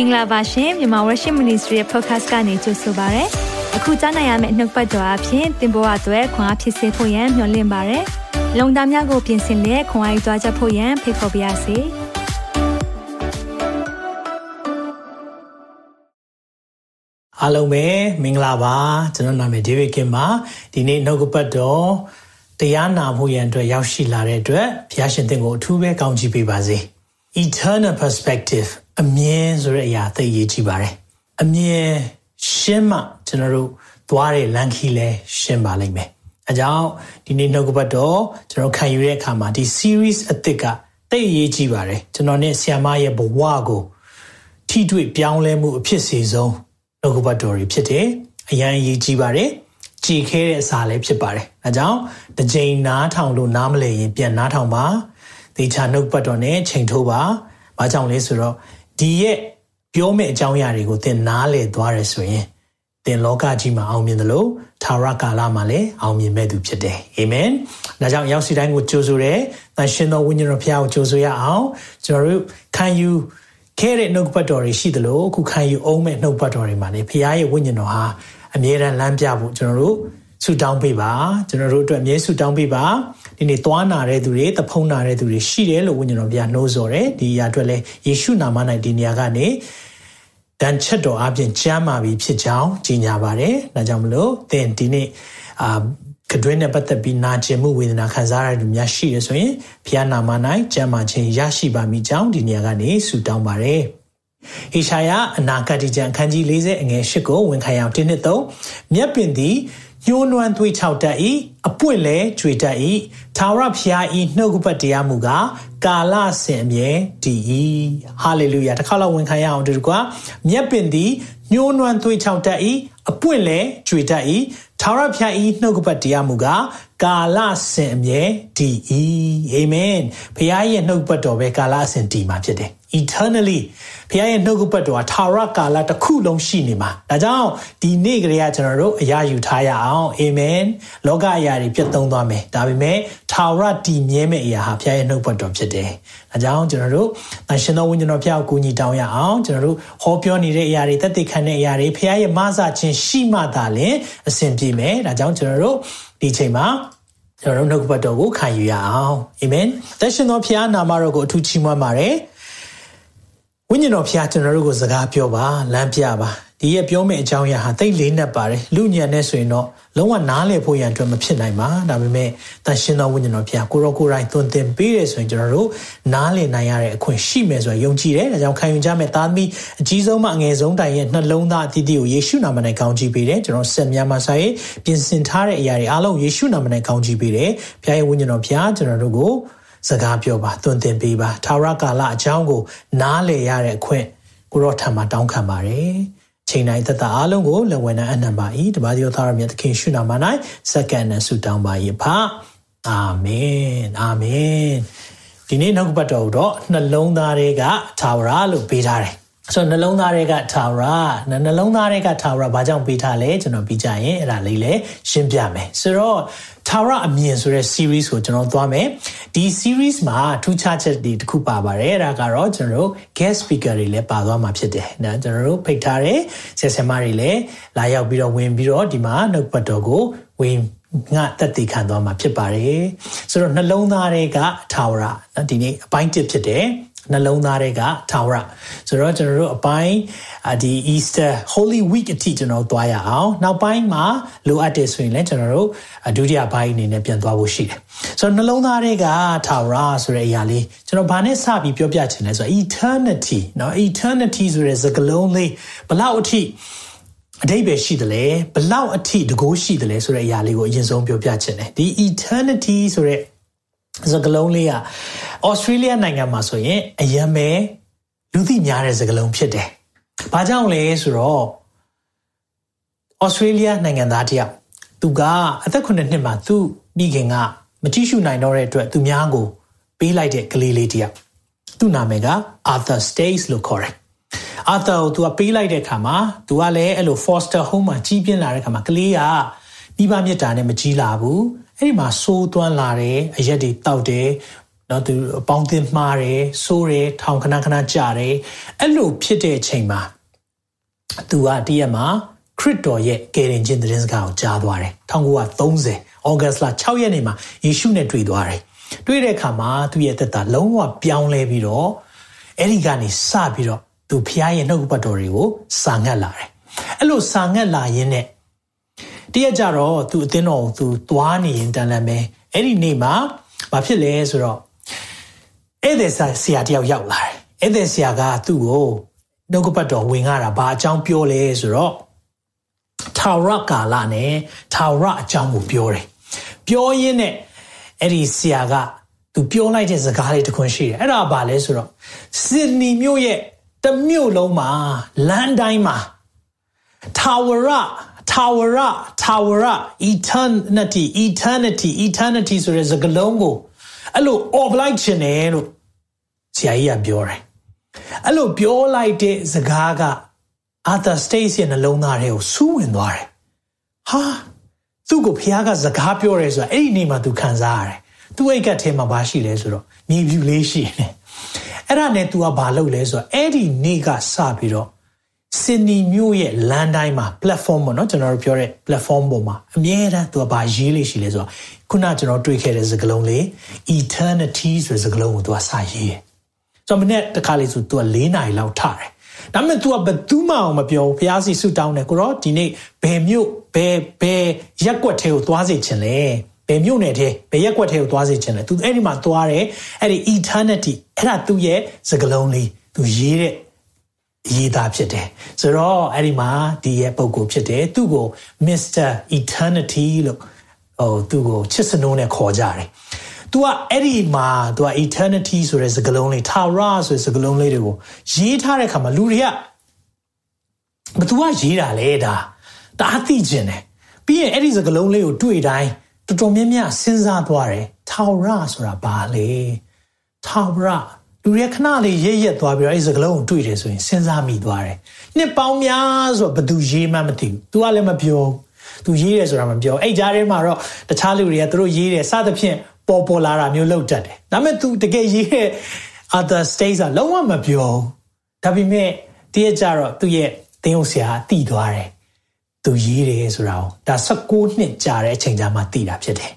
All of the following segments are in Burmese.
င်္ဂလာပါရှင်မြန်မာ Worship Ministry ရဲ့ podcast ကနေကြိုဆိုပါရစေ။အခုကြားနိုင်ရမယ့်နှုတ်ပတ်တော်အဖြစ်သင်ပေါ်အပ်ွယ်ခွန်အားဖြစ်စေဖို့ယံမျှဝင့်ပါရစေ။လုံတာများကိုပြင်ဆင်လက်ခွန်အားယူကြားချက်ဖို့ယံဖိတ်ခေါ်ပါရစေ။အားလုံးပဲမင်္ဂလာပါကျွန်တော်နာမည် David Kim ပါဒီနေ့နှုတ်ကပတ်တော်တရားနာဖို့ရန်အတွက်ရောက်ရှိလာတဲ့အတွက်ဘုရားရှင်သင်ကိုအထူးပဲကောင်းချီးပေးပါစေ eternal perspective အမြင်ဆိုတဲ့အရာသိရေးကြည့်ပါတယ်အမြင်ရှင်းမှကျွန်တော်တို့သွားတဲ့လမ်းခီးလဲရှင်းပါလိမ့်မယ်အကြောင်းဒီနေ့နှုတ်ကပတ်တော်ကျွန်တော်ခံယူတဲ့အခါမှာဒီ series အသစ်ကသိရေးကြည့်ပါတယ်ကျွန်တော်နဲ့ဆီယမရဲ့ဘဝကိုထိတွေ့ပြောင်းလဲမှုအဖြစ်စီဆုံးနှုတ်ကပတ်တော်တွေဖြစ်တယ်အရန်ရေးကြည့်ပါတယ်ကြည်ခဲတဲ့အစာလည်းဖြစ်ပါတယ်အဲကြောင့်တစ်ချိန်နားထောင်လို့နားမလည်ရင်ပြန်နားထောင်ပါတေချာနှုတ်ပတ်တော်နဲ့ချိန်ထိုးပါဘာကြောင့်လဲဆိုတော့ ဒီရဲ့ပြောမယ့်အကြောင်းအရာတွေကိုသင်နားလည်သွားရဆိုရင်သင်လောကကြီးမှာအောင်မြင်တယ်လို့သာရကာလမှာလည်းအောင်မြင်မဲ့သူဖြစ်တယ်အာမင်ဒါကြောင့်ရောက်စီတိုင်းကိုကြိုဆိုတယ်တန်ရှင်သောဝိညာဉ်တော်ဖခင်ကိုကြိုဆိုရအောင်ကျွန်တော်တို့ခံယူခဲတဲ့နှုတ်ပတ်တော်တွေရှိသလိုအခုခံယူအောင်မဲ့နှုတ်ပတ်တော်တွေမှာလေဖခင်ရဲ့ဝိညာဉ်တော်ဟာအမြဲတမ်းလမ်းပြဖို့ကျွန်တော်တို့ဆုတောင်းပေးပါကျွန်တော်တို့အတွက်အမြဲဆုတောင်းပေးပါ ဒီနေ့သွားနာတဲ့သူတွေတဖုံးနာတဲ့သူတွေရှိတယ်လို့ဝိညာဉ်တော်ပြနှိုးဆော်တယ်ဒီအရာအတွက်လည်းယေရှုနာမ၌ဒီနေရာကနေတန်ချက်တော်အပြင်ကျမ်းမာပြီဖြစ်ကြောင်းကြီးညာပါတယ်ဒါကြောင့်မလို့သင်ဒီနေ့အာကတွင်းနဲ့ပတ်သက်ပြီးနာကျင်မှုဝေဒနာခံစားရတဲ့လူများရှိရဆိုရင်ဘုရားနာမ၌ကျမ်းမာခြင်းရရှိပါမိကြောင်းဒီနေရာကနေဆုတောင်းပါတယ်ဟေရှာယအနာဂတ်ကျမ်းအခန်းကြီး40အငယ်8ကိုဝန်ခံရအောင်တင်းနှစ်သုံးမြက်ပင်သည် ညှိုးနွမ်းသွေးချောက်တတ်၏အပွင့်လဲကြွေတတ်၏သာရဖျားဤနှုတ်ကပတ်တရားမူကားကာလဆင်အမြဲတည်၏ဟာလေလုယာတစ်ခါလောက်ဝန်ခံရအောင်ဒီကွာမြက်ပင်သည်ညှိုးနွမ်းသွေးချောက်တတ်၏အပွင့်လဲကြွေတတ်၏သာရဖျားဤနှုတ်ကပတ်တရားမူကားကာလဆင်အမြဲတည်၏အာမင်ဖျားရဲ့နှုတ်ပတ်တော်ပဲကာလဆင်တည်မှာဖြစ်တယ် eternally ဖခင်ရဲ့နှုတ်ကပတ်တော်ဟာသာရကာလတစ်ခုလုံးရှိနေမှာဒါကြောင့်ဒီနေ့ကလေးကကျွန်တော်တို့အရာယူထားရအောင်အာမင်လောကအရာတွေပြတ်သုံးသွားမယ်ဒါပေမဲ့သာရတည်မြဲမဲ့အရာဟာဖခင်ရဲ့နှုတ်ပတ်တော်ဖြစ်တယ်ဒါကြောင့်ကျွန်တော်တို့အရှင်တော်ဝိညာဉ်တော်ဖခင်ကိုကူညီတောင်းရအောင်ကျွန်တော်တို့ဟောပြောနေတဲ့အရာတွေတက်တည်ခံတဲ့အရာတွေဖခင်ရဲ့မဆခြင်းရှိမှသာလျှင်အဆင်ပြေမယ်ဒါကြောင့်ကျွန်တော်တို့ဒီချိန်မှာကျွန်တော်တို့နှုတ်ကပတ်တော်ကိုခံယူရအောင်အာမင်သက်ရှင်တော်ဖခင်နာမတော်ကိုအထူးချီးမွမ်းပါတယ် ဝိညာဉ်တော်ဖျားကျွန်တော်တို့ကိုစကားပြောပါလမ်းပြပါဒီရဲ့ပြောမယ့်အကြောင်းအရာဟာသိလေးနက်ပါတယ်လူညံနဲ့ဆိုရင်တော့လုံးဝနားလည်ဖို့ရန်အတွက်မဖြစ်နိုင်ပါဒါပေမဲ့တန်ရှင်သောဝိညာဉ်တော်ဖျားကိုရောကိုရိုင်းသွန်သင်ပေးတယ်ဆိုရင်ကျွန်တော်တို့နားလည်နိုင်ရတဲ့အခွင့်ရှိမယ်ဆိုရင်ယုံကြည်တယ်ဒါကြောင့်ခံယူကြမယ်သားသမီးအကြီးဆုံးမှအငယ်ဆုံးတိုင်ရဲ့နှလုံးသားအသီးသီးကိုယေရှုနာမနဲ့ကောင်းချီးပေးတယ်ကျွန်တော်ဆက်များမှာဆိုင်ပြင်ဆင်ထားတဲ့အရာတွေအားလုံးယေရှုနာမနဲ့ကောင်းချီးပေးတယ်ဖျားရဲ့ဝိညာဉ်တော်ဖျားကျွန်တော်တို့ကို စကားပြောပါသွန်သင်ပေးပါထာဝရကာလအကြောင်းကိုနားလည်ရတဲ့အခွင့်ကိုရောထံမှာတောင်းခံပါတယ်ချိန်တိုင်းသက်သာအားလုံးကိုလက်ဝဲနိုင်အနံပါ၏တပါးသောသားရမြတ်သခင်ရှုနာမ၌စက္ကန့်နဲ့ဆုတောင်းပါ၏ဖအာမင်အာမင်ဒီနေ့နောက်ကပတ်တော်တော့နှလုံးသားတွေကထာဝရလို့ပေးထားတယ် ဆိုတော့နှလုံးသားတွေကထာဝရနှလုံးသားတွေကထာဝရဘာကြောင့်ပေးထားလဲကျွန်တော်ပြီးကြရင်အဲ့ဒါလေးလည်းရှင်းပြမယ်ဆိုတော့ထာဝရအမြင်ဆိုတဲ့ series ကိုကျွန်တော်သွားမယ်ဒီ series မှာထူးခြားချက်တွေတစ်ခုပါပါတယ်အဲ့ဒါကတော့ကျွန်တော်တို့ guest speaker တွေလည်းပါသွားမှာဖြစ်တယ်နော်ကျွန်တော်တို့ဖိတ်ထားတဲ့ဆရာဆရာမတွေလည်းလာရောက်ပြီးတော့ဝင်ပြီးတော့ဒီမှာနှုတ်ပတ်တော်ကိုဝင်ငါတက်တည်ခံသွားမှာဖြစ်ပါတယ်ဆိုတော့နှလုံးသားတွေကထာဝရနော်ဒီနေ့အပိုင်း1ဖြစ်တယ် နှလုံးသားတွေကထာဝရဆိုတော့ကျွန်တော်တို့အပိုင်းဒီ Easter Holy Week အထိကျွန်တော်သွားရအောင်နောက်ပိုင်းမှာလိုအပ်တယ်ဆိုရင်လည်းကျွန်တော်တို့ဒုတိယပိုင်းအနေနဲ့ပြန်သွားဖို့ရှိတယ်ဆိုတော့နှလုံးသားတွေကထာဝရဆိုတဲ့အရာလေးကျွန်တော်ဘာနဲ့စပြီးပြောပြချင်လဲဆိုတော့ eternity เนาะ eternity ဆိုတဲ့စကားလုံးလေးဘလောက်အထိအတိတ်ပဲရှိတယ်လေဘလောက်အထိတကိုးရှိတယ်လေဆိုတဲ့အရာလေးကိုအရင်ဆုံးပြောပြချင်တယ်ဒီ eternity ဆိုတဲ့ စကလုံးလေးကဩစတြေးလျနိုင်ငံမှာဆိုရင်အယံပဲလူသိများတဲ့စကလုံးဖြစ်တယ်။ဘာကြောင့်လဲဆိုတော့ဩစတြေးလျနိုင်ငံသားတယောက်သူကအသက်9နှစ်မှာသူ့မိခင်ကမကြည့်ရှုနိုင်တော့တဲ့အတွက်သူများကိုပေးလိုက်တဲ့ကလေးလေးတယောက်သူ့နာမည်က Arthur Stace လို့ခေါ်တယ်။ Arthur ကိုသူကပေးလိုက်တဲ့အခါမှာသူကလည်းအဲ့လို foster home မှာကြီးပြင်းလာတဲ့အခါမှာကလေးကမိဘမြတ်တာနဲ့မကြီးလာဘူး။ အဲ့ဒီမှာစိုးသွမ်းလာတယ်အရက်တွေတောက်တယ်နော်သူအပေါင်းသင်းမှားတယ်ဆိုးတယ်ထောင်ခဏခဏကြတယ်အဲ့လိုဖြစ်တဲ့အချိန်မှာသူကတည့်ရက်မှာခရစ်တော်ရဲ့ကယ်တင်ခြင်းသတင်းစကားကိုကြားသွားတယ်1930ဩဂတ်စ်လ6ရက်နေ့မှာယေရှုနဲ့တွေ့သွားတယ်တွေ့တဲ့အခါမှာသူ့ရဲ့သက်တာလုံးဝပြောင်းလဲပြီးတော့အဲ့ဒီကနေစပြီးတော့သူဖျားရဲ့နှုတ်ပတ်တော်တွေကိုစာငတ်လာတယ်အဲ့လိုစာငတ်လာရင်းနဲ့ တရက်ကြတော့သူအသင်းတော်ကိုသူသွားနေရင်တန်လန်းပဲအဲ့ဒီနေ့မှာဘာဖြစ်လဲဆိုတော့ဧည့်သည်ဆရာတယောက်ရောက်လာတယ်ဧည့်သည်ဆရာကသူ့ကိုနှုတ်ပတ်တော်ဝင်ရတာဘာအကြောင်းပြောလဲဆိုတော့ထာဝရကာလနဲ့ထာဝရအကြောင်းကိုပြောတယ်ပြောရင်းနဲ့အဲ့ဒီဆရာကသူပြောလိုက်တဲ့စကားလေးတစ်ခွန်းရှိတယ်အဲ့ဒါဘာလဲဆိုတော့စစ်နီမြို့ရဲ့တမြို့လုံးမှာလမ်းတိုင်းမှာထာဝရ ထာဝရထာဝရ eternity eternity eternity ဆိုတဲ့စကားလုံးကိုအဲ့လို off လိုက်ခြင်းတယ်လို့ဆရာကြီးကပြောတယ်အဲ့လိုပြောလိုက်တဲ့စကားက Arthur Stace ရဲ့နှလုံးသားထဲကိုစူးဝင်သွားတယ်ဟာသူ့ကိုဖခင်ကစကားပြောတယ်ဆိုတာအဲ့ဒီနေ့မှသူခံစားရတယ်သူ့အိတ်ကထဲမှာဘာရှိလဲဆိုတော့မြေဖြူလေးရှိတယ်အဲ့ဒါနဲ့ तू ကဘာလုပ်လဲဆိုတော့အဲ့ဒီနေ့ကစပြီးတော့ စင်နီမြို့ရဲ့လမ်းတိုင်းမှာ platform ပေါ့နော်ကျွန်တော်တို့ပြောတဲ့ platform ပေါ်မှာအမြဲတမ်းသူကဘာရေးလေးရှိလဲဆိုတော့ခုနကျွန်တော်တွေ့ခဲ့တဲ့စကားလုံးလေး eternity ဆိုတဲ့စကားလုံးကိုသူကစာရေးတယ်။ဆိုတော့မနေ့တခါလေးဆိုသူက၄နာရီလောက်ထတယ်။ဒါပေမဲ့ तू ကဘယ်သူမှအောင်မပြောဘူး။ဘုရားစီဆူတောင်းတယ်ကိုရောဒီနေ့ဘယ်မြို့ဘယ်ဘယ်ရက်ွက်ထဲကိုသွားစေချင်လဲ။ဘယ်မြို့နယ်ထဲဘယ်ရက်ွက်ထဲကိုသွားစေချင်လဲ။ तू အဲ့ဒီမှာသွားတယ်။အဲ့ဒီ eternity အဲ့ဒါသူ့ရဲ့စကားလုံးလေးသူရေးတဲ့ ရေးသားဖြစ်တယ်ဆိုတော့အဲ့ဒီမှာဒီရဲ့ပုံကိုဖြစ်တယ်သူ့ကို Mr Eternity လို့ဟိုသူ့ကိုချစ်စနိုးနဲ့ခေါ်ကြတယ် तू ကအဲ့ဒီမှာ तू က eternity ဆိုတဲ့စကားလုံးလေး Tara ဆိုတဲ့စကားလုံးလေးတွေကိုရေးထားတဲ့အခါမှာလူတွေကဘသူကရေးတာလဲဒါတအားသိကျင်တယ်ပြီးရင်အဲ့ဒီစကားလုံးလေးကိုတွေ့တိုင်းတော်တော်များများစဉ်းစားသွားတယ် Tara ဆိုတာဘာလဲ Tara လူတွေခဏလေးရရက်သွားပြီးတော့အဲ့ဒီစကားလုံးကိုတွေ့တယ်ဆိုရင်စဉ်းစားမိသွားတယ်နှစ်ပေါင်းများဆိုဘသူရေးမှမသိဘူး तू ကလည်းမပြောသူရေးတယ်ဆိုတာမပြောအဲ့ကြားထဲမှာတော့တခြားလူတွေကသူတို့ရေးတယ်စသဖြင့်ပေါ်ပေါ်လာတာမျိုးလောက်တတ်တယ်ဒါပေမဲ့ तू တကယ်ရေးတဲ့ other states ကလုံးဝမပြောဒါပေမဲ့တည့်ရကြတော့သူ့ရဲ့တင်းုပ်ဆရာတည်သွားတယ်သူရေးတယ်ဆိုတာကိုဒါ16နှစ်ကြာတဲ့အချိန်ကြာမှတည်တာဖြစ်တယ်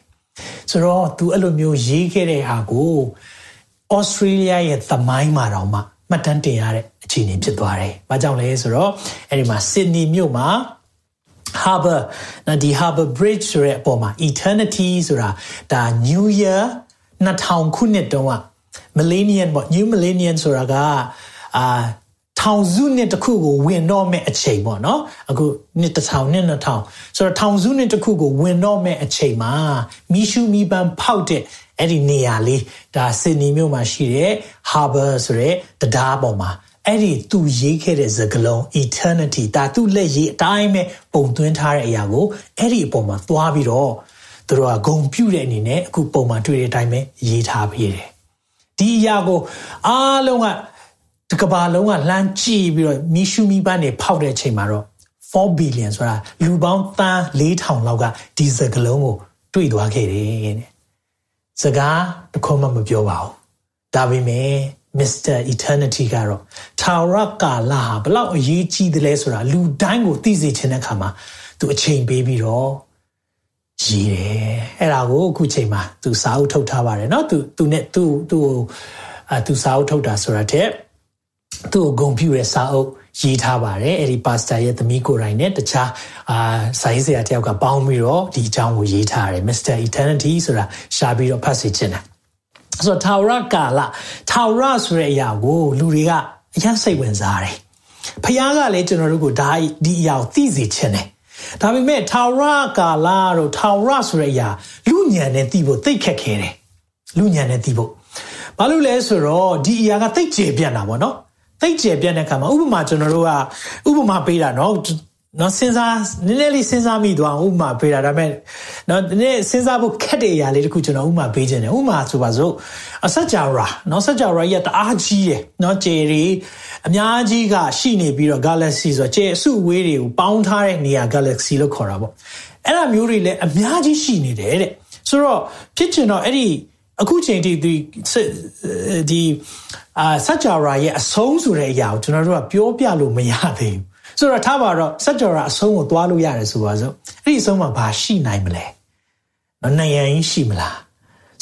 ဆိုတော့ तू အဲ့လိုမျိုးရေးခဲ့တဲ့ဟာကို ဩစတြေးလျရဲ့သမိုင်းမှာတော့မှမှတ်တမ်းတင်ရတဲ့အခြေအနေဖြစ်သွားတယ်။ဘာကြောင့်လဲဆိုတော့အဲ့ဒီမှာ Sydney မြို့မှာ Harbor နော်ဒီ Harbor Bridge ဆိုတဲ့အပေါ်မှာ eternity ဆိုတာဒါ New Year 2000ခုနှစ်တုန်းက millennium ပေါ့ new millennium ဆိုတာကအာထောင်စုနှစ်တစ်ခုကိုဝင်တော့မဲ့အချိန်ပေါ့နော်အခုနှစ်တစ်ထောင်နှစ်နှစ်ထောင်ဆိုတော့ထောင်စုနှစ်တစ်ခုကိုဝင်တော့မဲ့အချိန်မှာမီရှူမီပန်ဖောက်တဲ့ အဲ့ဒီနေရာလေးဒါဆင်နီမြို့မှာရှိတဲ့ harbor ဆိုတဲ့တရားပေါ်မှာအဲ့ဒီသူရေးခဲ့တဲ့စကားလုံး eternity ဒါသူလက်ရေးအတိုင်းပဲပုံသွင်းထားတဲ့အရာကိုအဲ့ဒီအပေါ်မှာသွားပြီးတော့သူတို့ကဂုံပြုတ်တဲ့အနေနဲ့အခုပုံမှန်တွေ့တဲ့အတိုင်းပဲရေးထားပေးတယ်ဒီအရာကိုအားလုံးကတကဘာလုံးကလှမ်းကြည့်ပြီးတော့မီရှူမီပန်းနေဖောက်တဲ့အချိန်မှာတော့4 billion ဆိုတာလူပေါင်းသန်း4000လောက်ကဒီစကလုံးကိုတွေ့သွားခဲ့တယ်တဲ့ စကားတခုမှမပြောပါဘူးဒါပေမဲ့ Mr Eternity ကတော့ထာဝရကာလဟာဘလောက်အရေးကြီးတယ်လဲဆိုတာလူတိုင်းကိုသိစေချင်တဲ့အခါမှာသူအချိန်ပေးပြီးတော့ရေးတယ်အဲ့ဒါကိုအခုချိန်မှာသူစာအုပ်ထုတ်ထားပါတယ်เนาะသူသူနဲ့သူသူအဲသူစာအုပ်ထုတ်တာဆိုတာတဲ့သူ့ကိုဂုံပြူတဲ့စာအုပ် ရေးထားပါတယ်အဲ့ဒီပါစတာရဲ့သမီးကိုယ်တိုင်နဲ့တခြားအာဆိုင်းဆရာတယောက်ကပေါင်းပြီးတော့ဒီအကြောင်းကိုရေးထားတယ် Mr Eternity ဆိုတာရှားပြီးတော့ဖတ်စီချင်တယ်ဆိုတော့ထာဝရကာလထာဝရဆိုတဲ့အရာကိုလူတွေကအရင်စိတ်ဝင်စားတယ်ဖခင်ကလည်းကျွန်တော်တို့ကိုဒါဒီအရာကိုသိစေချင်တယ်ဒါပေမဲ့ထာဝရကာလတို့ထာဝရဆိုတဲ့အရာလူညံနဲ့သိဖို့သိခက်ခဲတယ်လူညံနဲ့သိဖို့ဘာလို့လဲဆိုတော့ဒီအရာကသိကျေပြတ်တာပေါ့နော် သိကျယ်ပြန့်တဲ့ခါမှာဥပမာကျွန်တော်တို့ကဥပမာပေးတာနော်နော်စဉ်းစားနည်းနည်းလေးစဉ်းစားမိသွားအောင်ဥပမာပေးတာဒါပေမဲ့နော်ဒီနေ့စဉ်းစားဖို့ခက်တဲ့အရာလေးတခုကျွန်တော်ဥပမာပေးခြင်းတယ်ဥပမာဆိုပါစို့အဆက်ကြာရာနော်ဆက်ကြာရာရဲ့တအားကြီးရယ်နော်ကျေရီအများကြီးကရှိနေပြီးတော့ galaxy ဆိုတော့ကျေအစုအဝေးတွေကိုပေါင်းထားတဲ့နေရာ galaxy လို့ခေါ်တာပေါ့အဲ့ဒါမျိုးတွေလည်းအများကြီးရှိနေတယ်တဲ့ဆိုတော့ဖြစ်ချင်တော့အဲ့ဒီ အခုချိန်ထိဒီဒီအာစัจ java ရဲ့အဆုံးဆိုတဲ့အရာကိုကျွန်တော်တို့ကပြောပြလို့မရသေးဘူးဆိုတော့ထားပါတော့စัจ java အဆုံးကိုသွားလို့ရတယ်ဆိုပါစို့အဲ့ဒီအဆုံးမှာဘာရှိနိုင်မလဲနော်နယံကြီးရှိမလား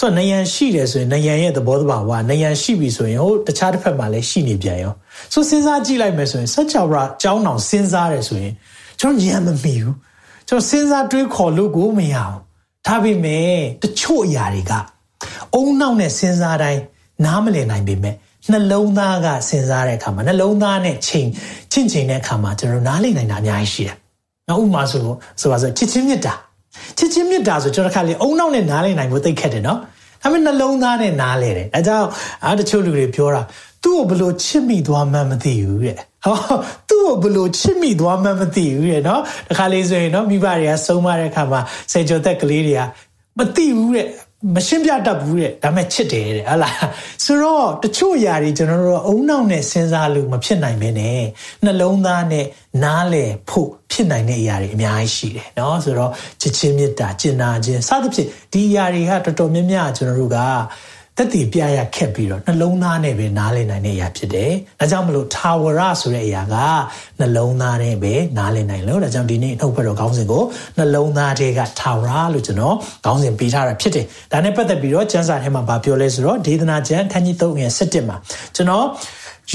ဆိုတော့နယံရှိတယ်ဆိုရင်နယံရဲ့သဘောတဘာဝနယံရှိပြီဆိုရင်ဟိုတခြားတစ်ဖက်မှာလည်းရှိနေပြန်ရောဆိုစဉ်းစားကြည့်လိုက်မယ်ဆိုရင်စัจ java အကြောင်းအောင်စဉ်းစားတယ်ဆိုရင်ကျွန်တော်ဉာဏ်မမီဘူးကျွန်တော်စဉ်းစားတွေးခေါ်လို့ကိုမရအောင်ဒါပေမဲ့တချို့အရာတွေက အုံနောက်နဲ့စဉ်းစားတိုင်းနားမလည်နိုင်ပေမဲ့နှလုံးသားကစဉ်းစားတဲ့အခါမှာနှလုံးသားနဲ့ချိန်ချင့်ချိန်တဲ့အခါမှာကျွန်တော်နားလည်နိုင်တာအများကြီးရှိတယ်။နောက်ဥပမာဆိုဆိုပါဆိုချစ်ချင်းမြတ်တာချစ်ချင်းမြတ်တာဆိုကျွန်တော်ခါလေအုံနောက်နဲ့နားလည်နိုင်ဖို့သိခက်တယ်နော်။ဒါပေမဲ့နှလုံးသားနဲ့နားလည်တယ်။အဲကြောင့်အားတချို့လူတွေပြောတာသူ့ကိုဘလို့ချစ်မိသွားမှမသိဘူးတဲ့။ဟောသူ့ကိုဘလို့ချစ်မိသွားမှမသိဘူးတဲ့နော်။တခါလေးဆိုရင်နော်မိဘတွေကဆုံးမတဲ့အခါမှာစေကျော်သက်ကလေးတွေကမသိဘူးတဲ့ မရှင်းပြတတ်ဘူးတဲ့ဒါမဲ့ချစ်တယ်တဲ့ဟုတ်လားဆိုတော့တချို့ຢာတွေကျွန်တော်တို့အုံနောက်နဲ့စဉ်းစားလို့မဖြစ်နိုင်ပဲနဲ့နှလုံးသားနဲ့နားလည်ဖို့ဖြစ်နိုင်တဲ့အရာတွေအများကြီးရှိတယ်เนาะဆိုတော့ချစ်ချင်းမေတ္တာကျင်နာခြင်းစသဖြင့်ဒီຢာတွေကတော်တော်များများကျွန်တော်တို့က တက်တည်ပြရခက်ပြီးတော့နှလုံးသားနဲ့ပဲနားလည်နိုင်တဲ့အရာဖြစ်တယ်။ဒါကြောင့်မလို့ထာဝရဆိုတဲ့အရာကနှလုံးသားနဲ့ပဲနားလည်နိုင်လို့ဒါကြောင့်ဒီနေ့နှုတ်ဘက်တော်ခေါင်းစဉ်ကိုနှလုံးသားတွေကထာဝရလို့ကျွန်တော်ခေါင်းစဉ်ပေးထားတာဖြစ်တယ်။ဒါနဲ့ပတ်သက်ပြီးတော့ကျမ်းစာထဲမှာဗာပြောလဲဆိုတော့ဒေသနာကျမ်းခန်းကြီး3ငယ်17မှာကျွန်တော်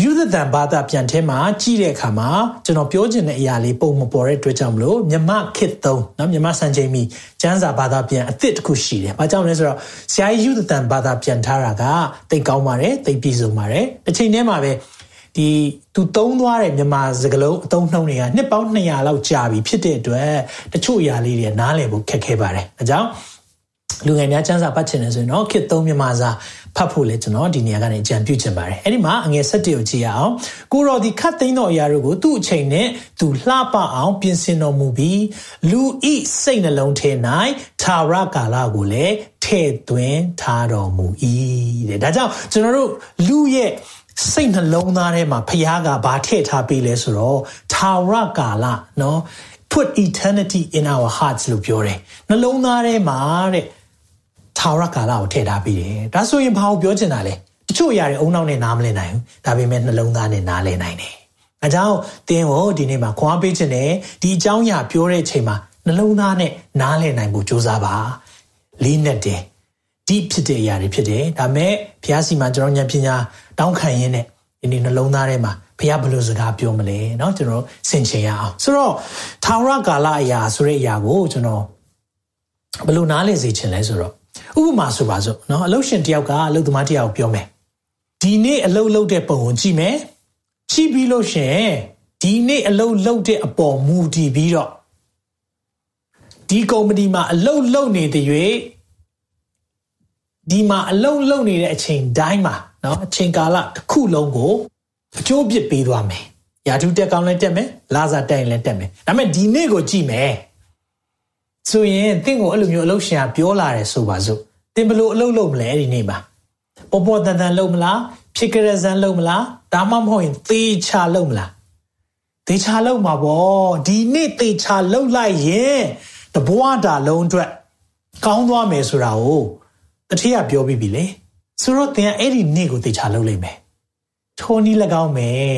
ယူသတန်ဘာသာပြန်ထဲမှာကြည့်တဲ့အခါမှာကျွန်တော်ပြောချင်တဲ့အရာလေးပုံမပေါ်တဲ့အတွက်ကြောင့်မလို့မြမခစ်သုံးเนาะမြမစံချိန်မီကျမ်းစာဘာသာပြန်အစ်စ်တစ်ခုရှိတယ်။ဘာကြောင့်လဲဆိုတော့ဆရာကြီးယူသတန်ဘာသာပြန်ထားတာကတိတ်ကောင်းပါတယ်တိတ်ပြည်စုံပါတယ်။တစ်ချိန်တည်းမှာပဲဒီသူသုံးသွားတဲ့မြန်မာစကားလုံးအသုံးနှုန်းတွေကနှစ်ပေါင်း200လောက်ကြာပြီဖြစ်တဲ့အတွက်တချို့အရာလေးတွေနားလည်ဖို့ခက်ခဲပါတယ်။ဒါကြောင့် လူငယ်များစံစာပတ်ချင်တယ်ဆိုရင်တော့ခေတ်သုံးမြန်မာစာဖတ်ဖို့လဲကျွန်တော်ဒီနေရာကနေအကြံပြုချင်ပါတယ်အဲ့ဒီမှာအငယ်၁၁ကိုကြည့်ရအောင်ကိုရော်ဒီခတ်သိမ်းတော်အရာတို့ကိုသူ့အချိန်နဲ့သူလှပအောင်ပြင်ဆင်တော်မူပြီးလူဤစိတ်နှလုံးထဲ၌သာရကာလကိုလည်းထဲ့သွင်းထားတော်မူ၏တဲ့ဒါကြောင့်ကျွန်တော်တို့လူရဲ့စိတ်နှလုံးသားထဲမှာဖခင်ကဘာထည့်ထားပေးလဲဆိုတော့သာရကာလเนาะ put eternity in our hearts လို့ပြောတယ်နှလုံးသားထဲမှာတဲ့ထာဝရကာလကိုထည့်ထားပြီးတယ်ဒါဆိုရင်ဘာကိုပြောချင်တာလဲတချို့အရာတွေအုံနောက်နဲ့နားမလည်နိုင်ဘူးဒါပေမဲ့နှလုံးသားနဲ့နားလည်နိုင်တယ်အဲကြောင့်တင်းကိုဒီနေ့မှာခွာပေးခြင်းနဲ့ဒီအကြောင်းအရာပြောတဲ့အချိန်မှာနှလုံးသားနဲ့နားလည်နိုင်ဖို့ကြိုးစားပါလေးနဲ့တယ်ဒီဖြစ်တဲ့အရာတွေဖြစ်တယ်ဒါမဲ့ဘုရားစီမှာကျွန်တော်ဉာဏ်ပညာတောင်းခံရင်းနဲ့ဒီနေ့နှလုံးသားထဲမှာ ဘုရားဘယ်လိုစကားပြောမလဲเนาะကျွန်တော်ဆင်ခြင်ရအောင်ဆိုတော့ထာဝရကာလအရာဆိုတဲ့အရာကိုကျွန်တော်ဘယ်လိုနားလည်စေချင်လဲဆိုတော့ဥပမာဆိုပါစို့เนาะအလုပ်ရှင်တယောက်ကအလုပ်သမားတယောက်ပြောမယ်ဒီနေ့အလုပ်လုပ်တဲ့ပုံကိုကြည့်မယ်ကြည့်ပြီးလို့ရှင်ဒီနေ့အလုပ်လုပ်တဲ့အပေါ်မူတည်ပြီးတော့ဒီကုမ္ပဏီမှာအလုပ်လုပ်နေတဲ့၍ဒီမှာအလုပ်လုပ်နေတဲ့အချိန်တိုင်းမှာเนาะအချိန်ကာလတစ်ခုလုံးကို အကျိုးပြစ်ပေးသွားမယ်ရာထူးတက်ကောင်းလည်းတက်မယ်လာစားတက်ရင်လည်းတက်မယ်ဒါပေမဲ့ဒီနေ့ကိုကြည့်မယ်ဆိုရင်တင့်ကိုအဲ့လိုမျိုးအလုပ်ရှင်ကပြောလာတယ်ဆိုပါစို့တင်ဘလို့အလုပ်လုပ်မလဲအဲ့ဒီနေ့မှာပေါ်ပေါ်တန်တန်လုပ်မလားဖြစ်ကြရစမ်းလုပ်မလားဒါမှမဟုတ်ရင်သေချာလုပ်မလားသေချာလုပ်မှာပေါ့ဒီနေ့သေချာလုပ်လိုက်ရင်တဘွားတာလုံးအတွက်ကောင်းသွားမယ်ဆိုတာကိုတတိယပြောပြီးပြီလေဆိုတော့သင်အဲ့ဒီနေ့ကိုသေချာလုပ်လိုက်မယ် ထိုနည်း၎င်းမယ်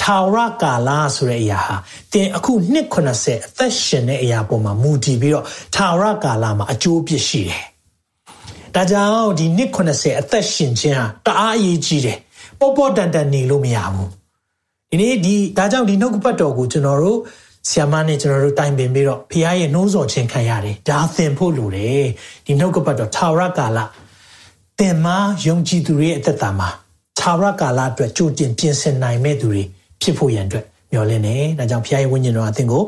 ထာဝရကာလဆိုတဲ့အရာဟာတင်အခုနှစ်80အသက်ရှင်တဲ့အရာပေါ်မှာမူတည်ပြီးတော့ထာဝရကာလမှာအကျိုးပြစ်ရှိတယ်။ဒါကြောင့်ဒီနှစ်80အသက်ရှင်ခြင်းဟာတအားအရေးကြီးတယ်။ပေါ့ပေါ့တန်တန်နေလို့မရဘူး။ဒီနေ့ဒီဒါကြောင့်ဒီနှုတ်ကပတ်တော်ကိုကျွန်တော်တို့ဆ iam မနဲ့ကျွန်တော်တို့တိုင်ပင်ပြီးတော့ဖခင်ရဲ့နှိုးဆော်ခြင်းခံရတယ်။ဒါသင်ဖို့လိုတယ်။ဒီနှုတ်ကပတ်တော်ထာဝရကာလသင်မှာယုံကြည်သူတွေရဲ့အသက်တာမှာ ထာဝရကာလအတွက်ကြိုတင်ပြင်ဆင်နိုင်မဲ့သူတွေဖြစ်ဖို့ရန်အတွက်မျှော်လင့်နေ။ဒါကြောင့်ဖခင်ရဲ့ဝိညာဉ်တော်အသင်ကို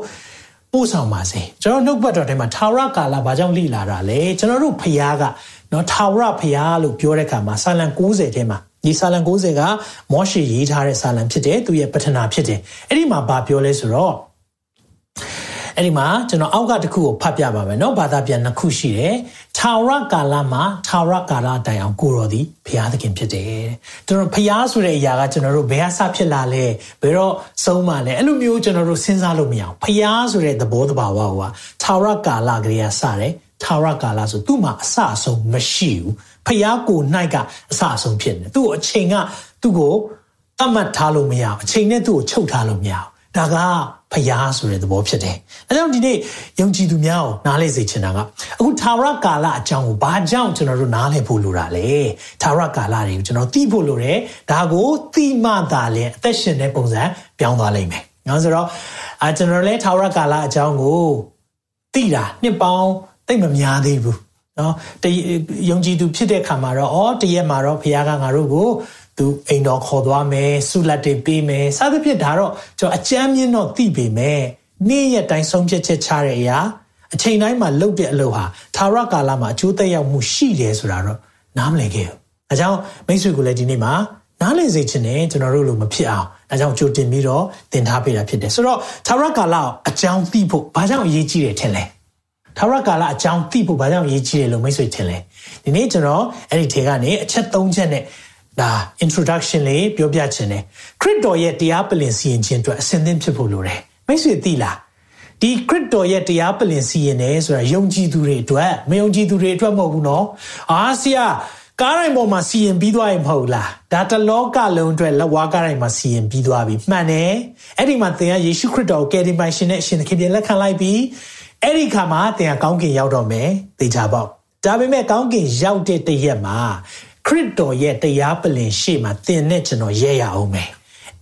ပို့ဆောင်ပါစေ။ကျွန်တော်နှုတ်ပတ်တော်ထဲမှာထာဝရကာလဘာကြောင့်လိလာတာလဲ။ကျွန်တော်တို့ဖခင်ကနော်ထာဝရဖခင်လို့ပြောတဲ့အခါမှာစာလံ90ထဲမှာဒီစာလံ90ကမောရှေရေးထားတဲ့စာလံဖြစ်တယ်သူရဲ့ပထနာဖြစ်တယ်။အဲ့ဒီမှာဘာပြောလဲဆိုတော့ အဲ့ဒီမှာကျွန်တော်အောက်ကတစ်ခုကိုဖတ်ပြပါမယ်เนาะဘာသာပြန်နှစ်ခုရှိတယ်ထာဝရကာလမှာထာဝရကာလတိုင်အောင်ကိုတော်သည်ဘုရားသခင်ဖြစ်တယ်ကျွန်တော်ဘုရားဆိုတဲ့အရာကကျွန်တော်တို့ဘယ်ဟာစဖြစ်လာလဲဘယ်တော့ဆုံးမလဲအဲ့လိုမျိုးကျွန်တော်တို့စဉ်းစားလို့မရအောင်ဘုရားဆိုတဲ့သဘောတဘာဝကထာဝရကာလကလေးကစတယ်ထာဝရကာလဆိုသူ့မှာအစအဆုံးမရှိဘူး ဖျားကို၌ကအစအဆုံးဖြစ်နေသူ့ကိုအချိန်ကသူ့ကိုတတ်မှတ်ထားလို့မရအောင်အချိန်နဲ့သူ့ကိုချုပ်ထားလို့မရအောင် ဒါကဖျားဆိုတဲ့သဘောဖြစ်တယ်။အဲကြောင့်ဒီနေ့ယုံကြည်သူများကိုနားလည်စေချင်တာကအခုသာရကာလအကြောင်းကိုဘာကြောင့်ကျွန်တော်တို့နားလည်ဖို့လိုတာလဲ။သာရကာလတွေကိုကျွန်တော်သိဖို့လိုတယ်။ဒါကိုသိမှသာလျှင်အသက်ရှင်တဲ့ပုံစံပြောင်းသွားလိမ့်မယ်။နော်ဆိုတော့အာကျွန်တော်လည်းသာရကာလအကြောင်းကိုသိတာနှစ်ပေါင်းသိမများသေးဘူး။နော်တယုံကြည်သူဖြစ်တဲ့ခါမှာတော့အော်တရက်မှာတော့ဘုရားကငါတို့ကို သူအိမ်တော်ခေါ်သွားမယ်ဆုလက်တွေပေးမယ်စသဖြင့်ဒါတော့ကျွန်တော်အကြမ်းမြင့်တော့သိပေမဲ့နေ့ရက်တိုင်းဆုံးဖြတ်ချက်ချတဲ့အရာအချိန်တိုင်းမှာလုပ်တဲ့အလုပ်ဟာသာရကာလမှာအကျိုးသက်ရောက်မှုရှိတယ်ဆိုတာတော့နားမလည်ခဲ့ဘူး။အဲကြောင့်မိတ်ဆွေကိုလည်းဒီနေ့မှာနားလည်စေချင်တယ်ကျွန်တော်တို့လိုမဖြစ်အောင်အဲကြောင့်ကြိုတင်ပြီးတော့သင်ထားပေးတာဖြစ်တယ်ဆိုတော့သာရကာလအကြောင်းသိဖို့ဘာကြောင့်အရေးကြီးတယ်ထင်လဲသာရကာလအကြောင်းသိဖို့ဘာကြောင့်အရေးကြီးတယ်လို့မိတ်ဆွေထင်လဲဒီနေ့ကျွန်တော်အဲ့ဒီထဲကနေအချက်၃ချက်နဲ့ ဒါ introduction လေးပြောပြချင်တယ်ခရစ်တော်ရဲ့တရားပလင်စီရင်ခြင်းအတွက်အစဉ်သင့်ဖြစ်ဖို့လိုတယ်မိတ်ဆွေသိလားဒီခရစ်တော်ရဲ့တရားပလင်စီရင်တယ်ဆိုတာယုံကြည်သူတွေအတွက်မယုံကြည်သူတွေအတွက်မဟုတ်ဘူးနော်အာဆရာကားတိုင်းပေါ်မှာစီရင်ပြီးသွားရင်မဟုတ်လားဒါတလောကလုံးအတွက်လက်ဝါးကားတိုင်းမှာစီရင်ပြီးသွားပြီမှန်တယ်အဲ့ဒီမှာသင်ကယေရှုခရစ်တော်ကိုကယ်တင်ပိုင်ရှင်နဲ့အရှင်သခင်ပြန်လက်ခံလိုက်ပြီးအဲ့ဒီခါမှာသင်ကကောင်းကင်ရောက်တော့မယ်သိကြပေါ့ဒါပေမဲ့ကောင်းကင်ရောက်တဲ့တရက်မှာ ခရစ်တော်ရဲ့တရားပလင်ရှေ့မှာသင်နဲ့ကျွန်တော်ရဲရအောင်မယ်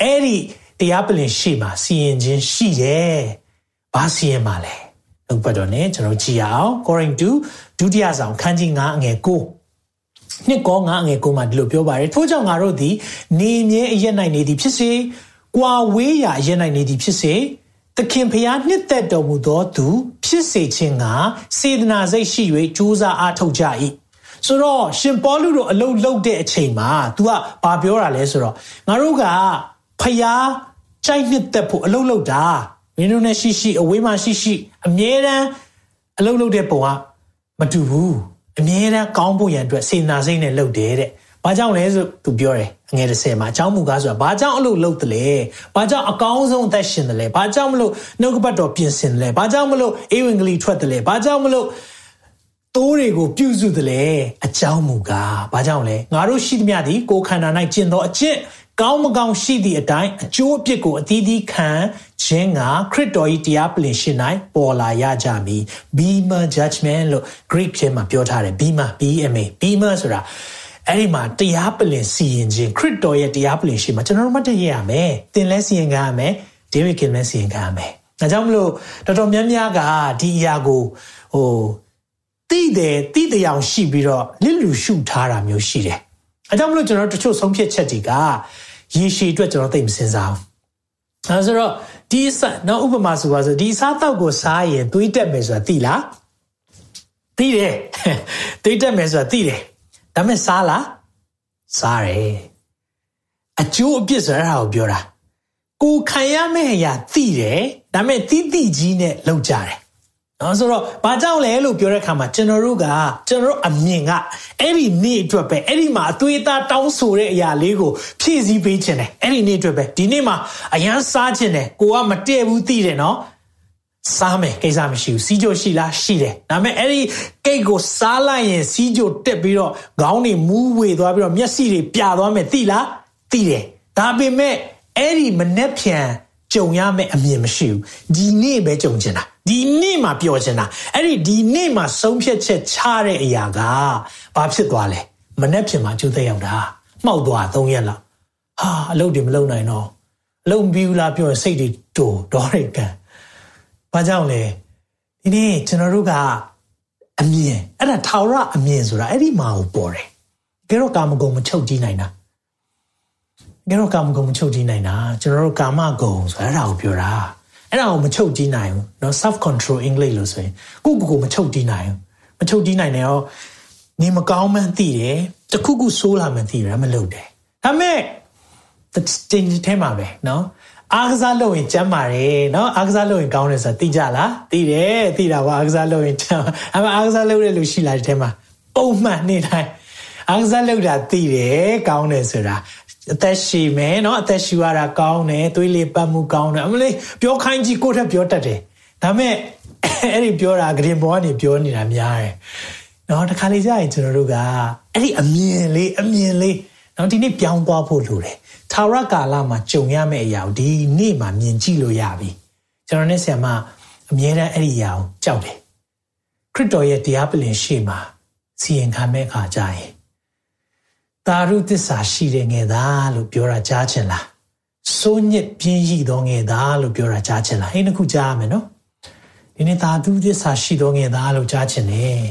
အဲ့ဒီတရားပလင်ရှေ့မှာစီရင်ခြင်းရှိတယ်ဘာစီရင်မှာလဲနှုတ်ပတ်တော်နဲ့ကျွန်တော်ကြည့်ရအောင် Corinth 2ဒုတိယဆောင်ခန်းကြီး9အငယ်9နှစ်ကော9အငယ်9မှာဒီလိုပြောပါတယ်ထို့ကြောင့်ငါတို့သည်နေမြဲအရက်နိုင်နေသည်ဖြစ်စေကွာဝေးရာအရက်နိုင်နေသည်ဖြစ်စေသခင်ဖျားနှစ်သက်တော်မူသောသူ ဖြစ်စေခြင်းကစေတနာစိတ်ရှိ၍ကြိုးစားအားထုတ်ကြ၏ ဆိုတော့ရှင်ပေါလုတို့အလုတ်လုတ်တဲ့အချိန်မှာ तू ကဘာပြောတာလဲဆိုတော့ငါတို့ကဖျားကြိုက်နှစ်သက်ဖို့အလုတ်လုတ်တာမင်းတို့နဲ့ရှိရှိအဝေးမှာရှိရှိအမြဲတမ်းအလုတ်လုတ်တဲ့ပုံကမတူဘူးအမြဲတမ်းကောင်းဖို့ရန်အတွက်စေနာစိတ်နဲ့လုပ်တယ်တဲ့။ဘာကြောင့်လဲဆိုသူပြောတယ်အငယ်တစ်ဆယ်မှာအကြောင်းမူကားဆိုတာဘာကြောင့်အလုပ်လုပ်တယ်လဲ။ဘာကြောင့်အကောင်းဆုံးအသက်ရှင်တယ်လဲ။ဘာကြောင့်မလို့နှုတ်ကပတ်တော်ပြင်ဆင်တယ်လဲ။ဘာကြောင့်မလို့အေဝံဂေလိထွက်တယ်လဲ။ဘာကြောင့်မလို့ သိုးတွေကိုပြုစုတယ်လေအကြောင်းမူကားဘာကြောင့်လဲငါတို့ရှိသမျှသည်ကိုယ်ခန္ဓာ၌ကျင့်သောအကျင့်ကောင်းမကောင်းရှိသည့်အတိုင်းအကျိုးအပြစ်ကိုအသီးသီးခံခြင်းကခရစ်တော်၏တရားပလင်ရှင်၌ပေါ်လာရကြမည် bema judgment လို့ Greek ထဲမှာပြောထားတယ် bema bma bema ဆိုတာအဲ့ဒီမှာတရားပလင်စီရင်ခြင်းခရစ်တော်ရဲ့တရားပလင်ရှင်မှာကျွန်တော်တို့မှတ်တရရမယ်သင်လဲစီရင်ခံရမယ်ဒေးဗစ်ကင်လဲစီရင်ခံရမယ်ဒါကြောင့်မလို့တော်တော်များများကဒီအရာကိုဟို တိတယ်တိတရားရှိပြီးတော့လစ်လူရှုထားတာမျိုးရှိတယ်အဲကြောင့်မလို့ကျွန်တော်တချို့ဆုံးဖြတ်ချက်တွေကရေရှည်အတွက်ကျွန်တော်သိမစဉ်းစားဘူးအဲဆိုတော့ဒီစနော်ဥပမာဆိုပါဆိုဒီစားတောက်ကိုစားရင်တွေးတက်မယ်ဆိုတာသိလားသိတယ်တွေးတက်မယ်ဆိုတာသိတယ်ဒါပေမဲ့စားလားစားတယ်အကျိုးအပြစ်ဆိုတာဟာကိုပြောတာကိုခံရမယ့်အရာသိတယ်ဒါပေမဲ့တိတိကြီးနဲ့လောက်ကြတယ် နော်ဆိုတော့ဘာကြောင့်လဲလို့ပြောတဲ့အခါမှာကျွန်တော်တို့ကကျွန်တော်တို့အမြင်ကအဲ့ဒီနေ့အတွက်ပဲအဲ့ဒီမှာအသွေးသားတောင်းဆိုတဲ့အရာလေးကိုဖြည့်ဆည်းပေးခြင်းတယ်အဲ့ဒီနေ့အတွက်ပဲဒီနေ့မှာအရန်စားခြင်းတယ်ကိုကမတည့်ဘူးသိတယ်နော်စားမယ်ကိစ္စမရှိဘူးစီးကြိုရှိလားရှိတယ်ဒါပေမဲ့အဲ့ဒီကိတ်ကိုစားလိုက်ရင်စီးကြိုတက်ပြီးတော့ခေါင်းတွေမူးဝေသွားပြီးတော့မျက်စိတွေပြသွားမယ်သိလားသိတယ်ဒါပေမဲ့အဲ့ဒီမနှက်ဖြန်ကြုံရမယ့်အမြင်မရှိဘူးဒီနေ့ပဲကြုံချင်တာ ဒီနေ့မှာပြောချင်တာအဲ့ဒီဒီနေ့မှာဆုံးဖြတ်ချက်ချတဲ့အရာကဘာဖြစ်သွားလဲမနှက်ဖြန်မှာကျိုးသက်ရောက်တာမှောက်သွား၃ရက်လောက်ဟာအလုပ်တွေမလုပ်နိုင်တော့အလုပ်မပြီးဘူးလားပြောရင်စိတ်တွေတူဒေါ်ရိတ်ကန်ဘာကြောင့်လဲဒီနေ့ကျွန်တော်တို့ကအမြင်အဲ့ဒါထာဝရအမြင်ဆိုတာအဲ့ဒီမှာကိုပေါ်တယ်ကြတော့ကာမဂုဏ်မချုပ်ကြည့်နိုင်တာငါတို့ကာမဂုဏ်မချုပ်ကြည့်နိုင်တာကျွန်တော်တို့ကာမဂုဏ်ဆိုအဲ့ဒါကိုပြောတာ အဲ့ဒါကိုမချုပ်ကြည့်နိုင်ဘူးเนาะ self control english လို့ဆိုရင်ကိုကိုကိုမချုပ်ကြည့်နိုင်ဘူးမချုပ်ကြည့်နိုင်တယ်ရောနေမကောင်းမှန်းသိတယ်တခုခုဆိုးလာမှန်းသိတယ်မလုပ်တယ်ဒါပေမဲ့တင်ထဲမှာပဲเนาะအားကစားလုပ်ရင်ကျမ်းပါတယ်เนาะအားကစားလုပ်ရင်ကောင်းတယ်ဆိုတာသိကြလားသိတယ်သိတာပါအားကစားလုပ်ရင်ကျမ်းအမအားကစားလုပ်တဲ့လူရှိလားဒီထဲမှာပုံမှန်နေတိုင်းအားကစားလုပ်တာသိတယ်ကောင်းတယ်ဆိုတာ အသက်ရှည်မယ်เนาะအသက်ရှူရတာကောင်းတယ်သွေးလေးပတ်မှုကောင်းတယ်အမလေးပြောခိုင်းကြည့်ကိုယ့်ထက်ပြောတတ်တယ်ဒါပေမဲ့အဲ့ဒီပြောတာဂရင်ဘောကနေပြောနေတာများတယ် နော်တခါလေကြာရင်ကျွန်တော်တို့ကအဲ့ဒီအမြင်လေးအမြင်လေးနော်ဒီနေ့ပြောင်းသွားဖို့လိုတယ်ထာဝရကာလမှာကြုံရမယ့်အရာကိုဒီနေ့မှာမြင်ကြည့်လို့ရပြီကျွန်တော်နဲ့ဆရာမအမြဲတမ်းအဲ့ဒီအရာကိုကြောက်တယ်ခရစ်တော်ရဲ့တရားပလင်ရှေ့မှာစီရင်ခံမဲ့အခါကြရင် တာရုသစ္စာရှိတဲ့ငယ်သားလို့ပြောတာကြားချင်လားစိုးညစ်ပြင်းရည်သောငယ်သားလို့ပြောတာကြားချင်လားအဲ့ဒီခုကြားရမယ်နော်ဒီနေ့သာသူသစ္စာရှိသောငယ်သားလို့ကြားချင်တယ်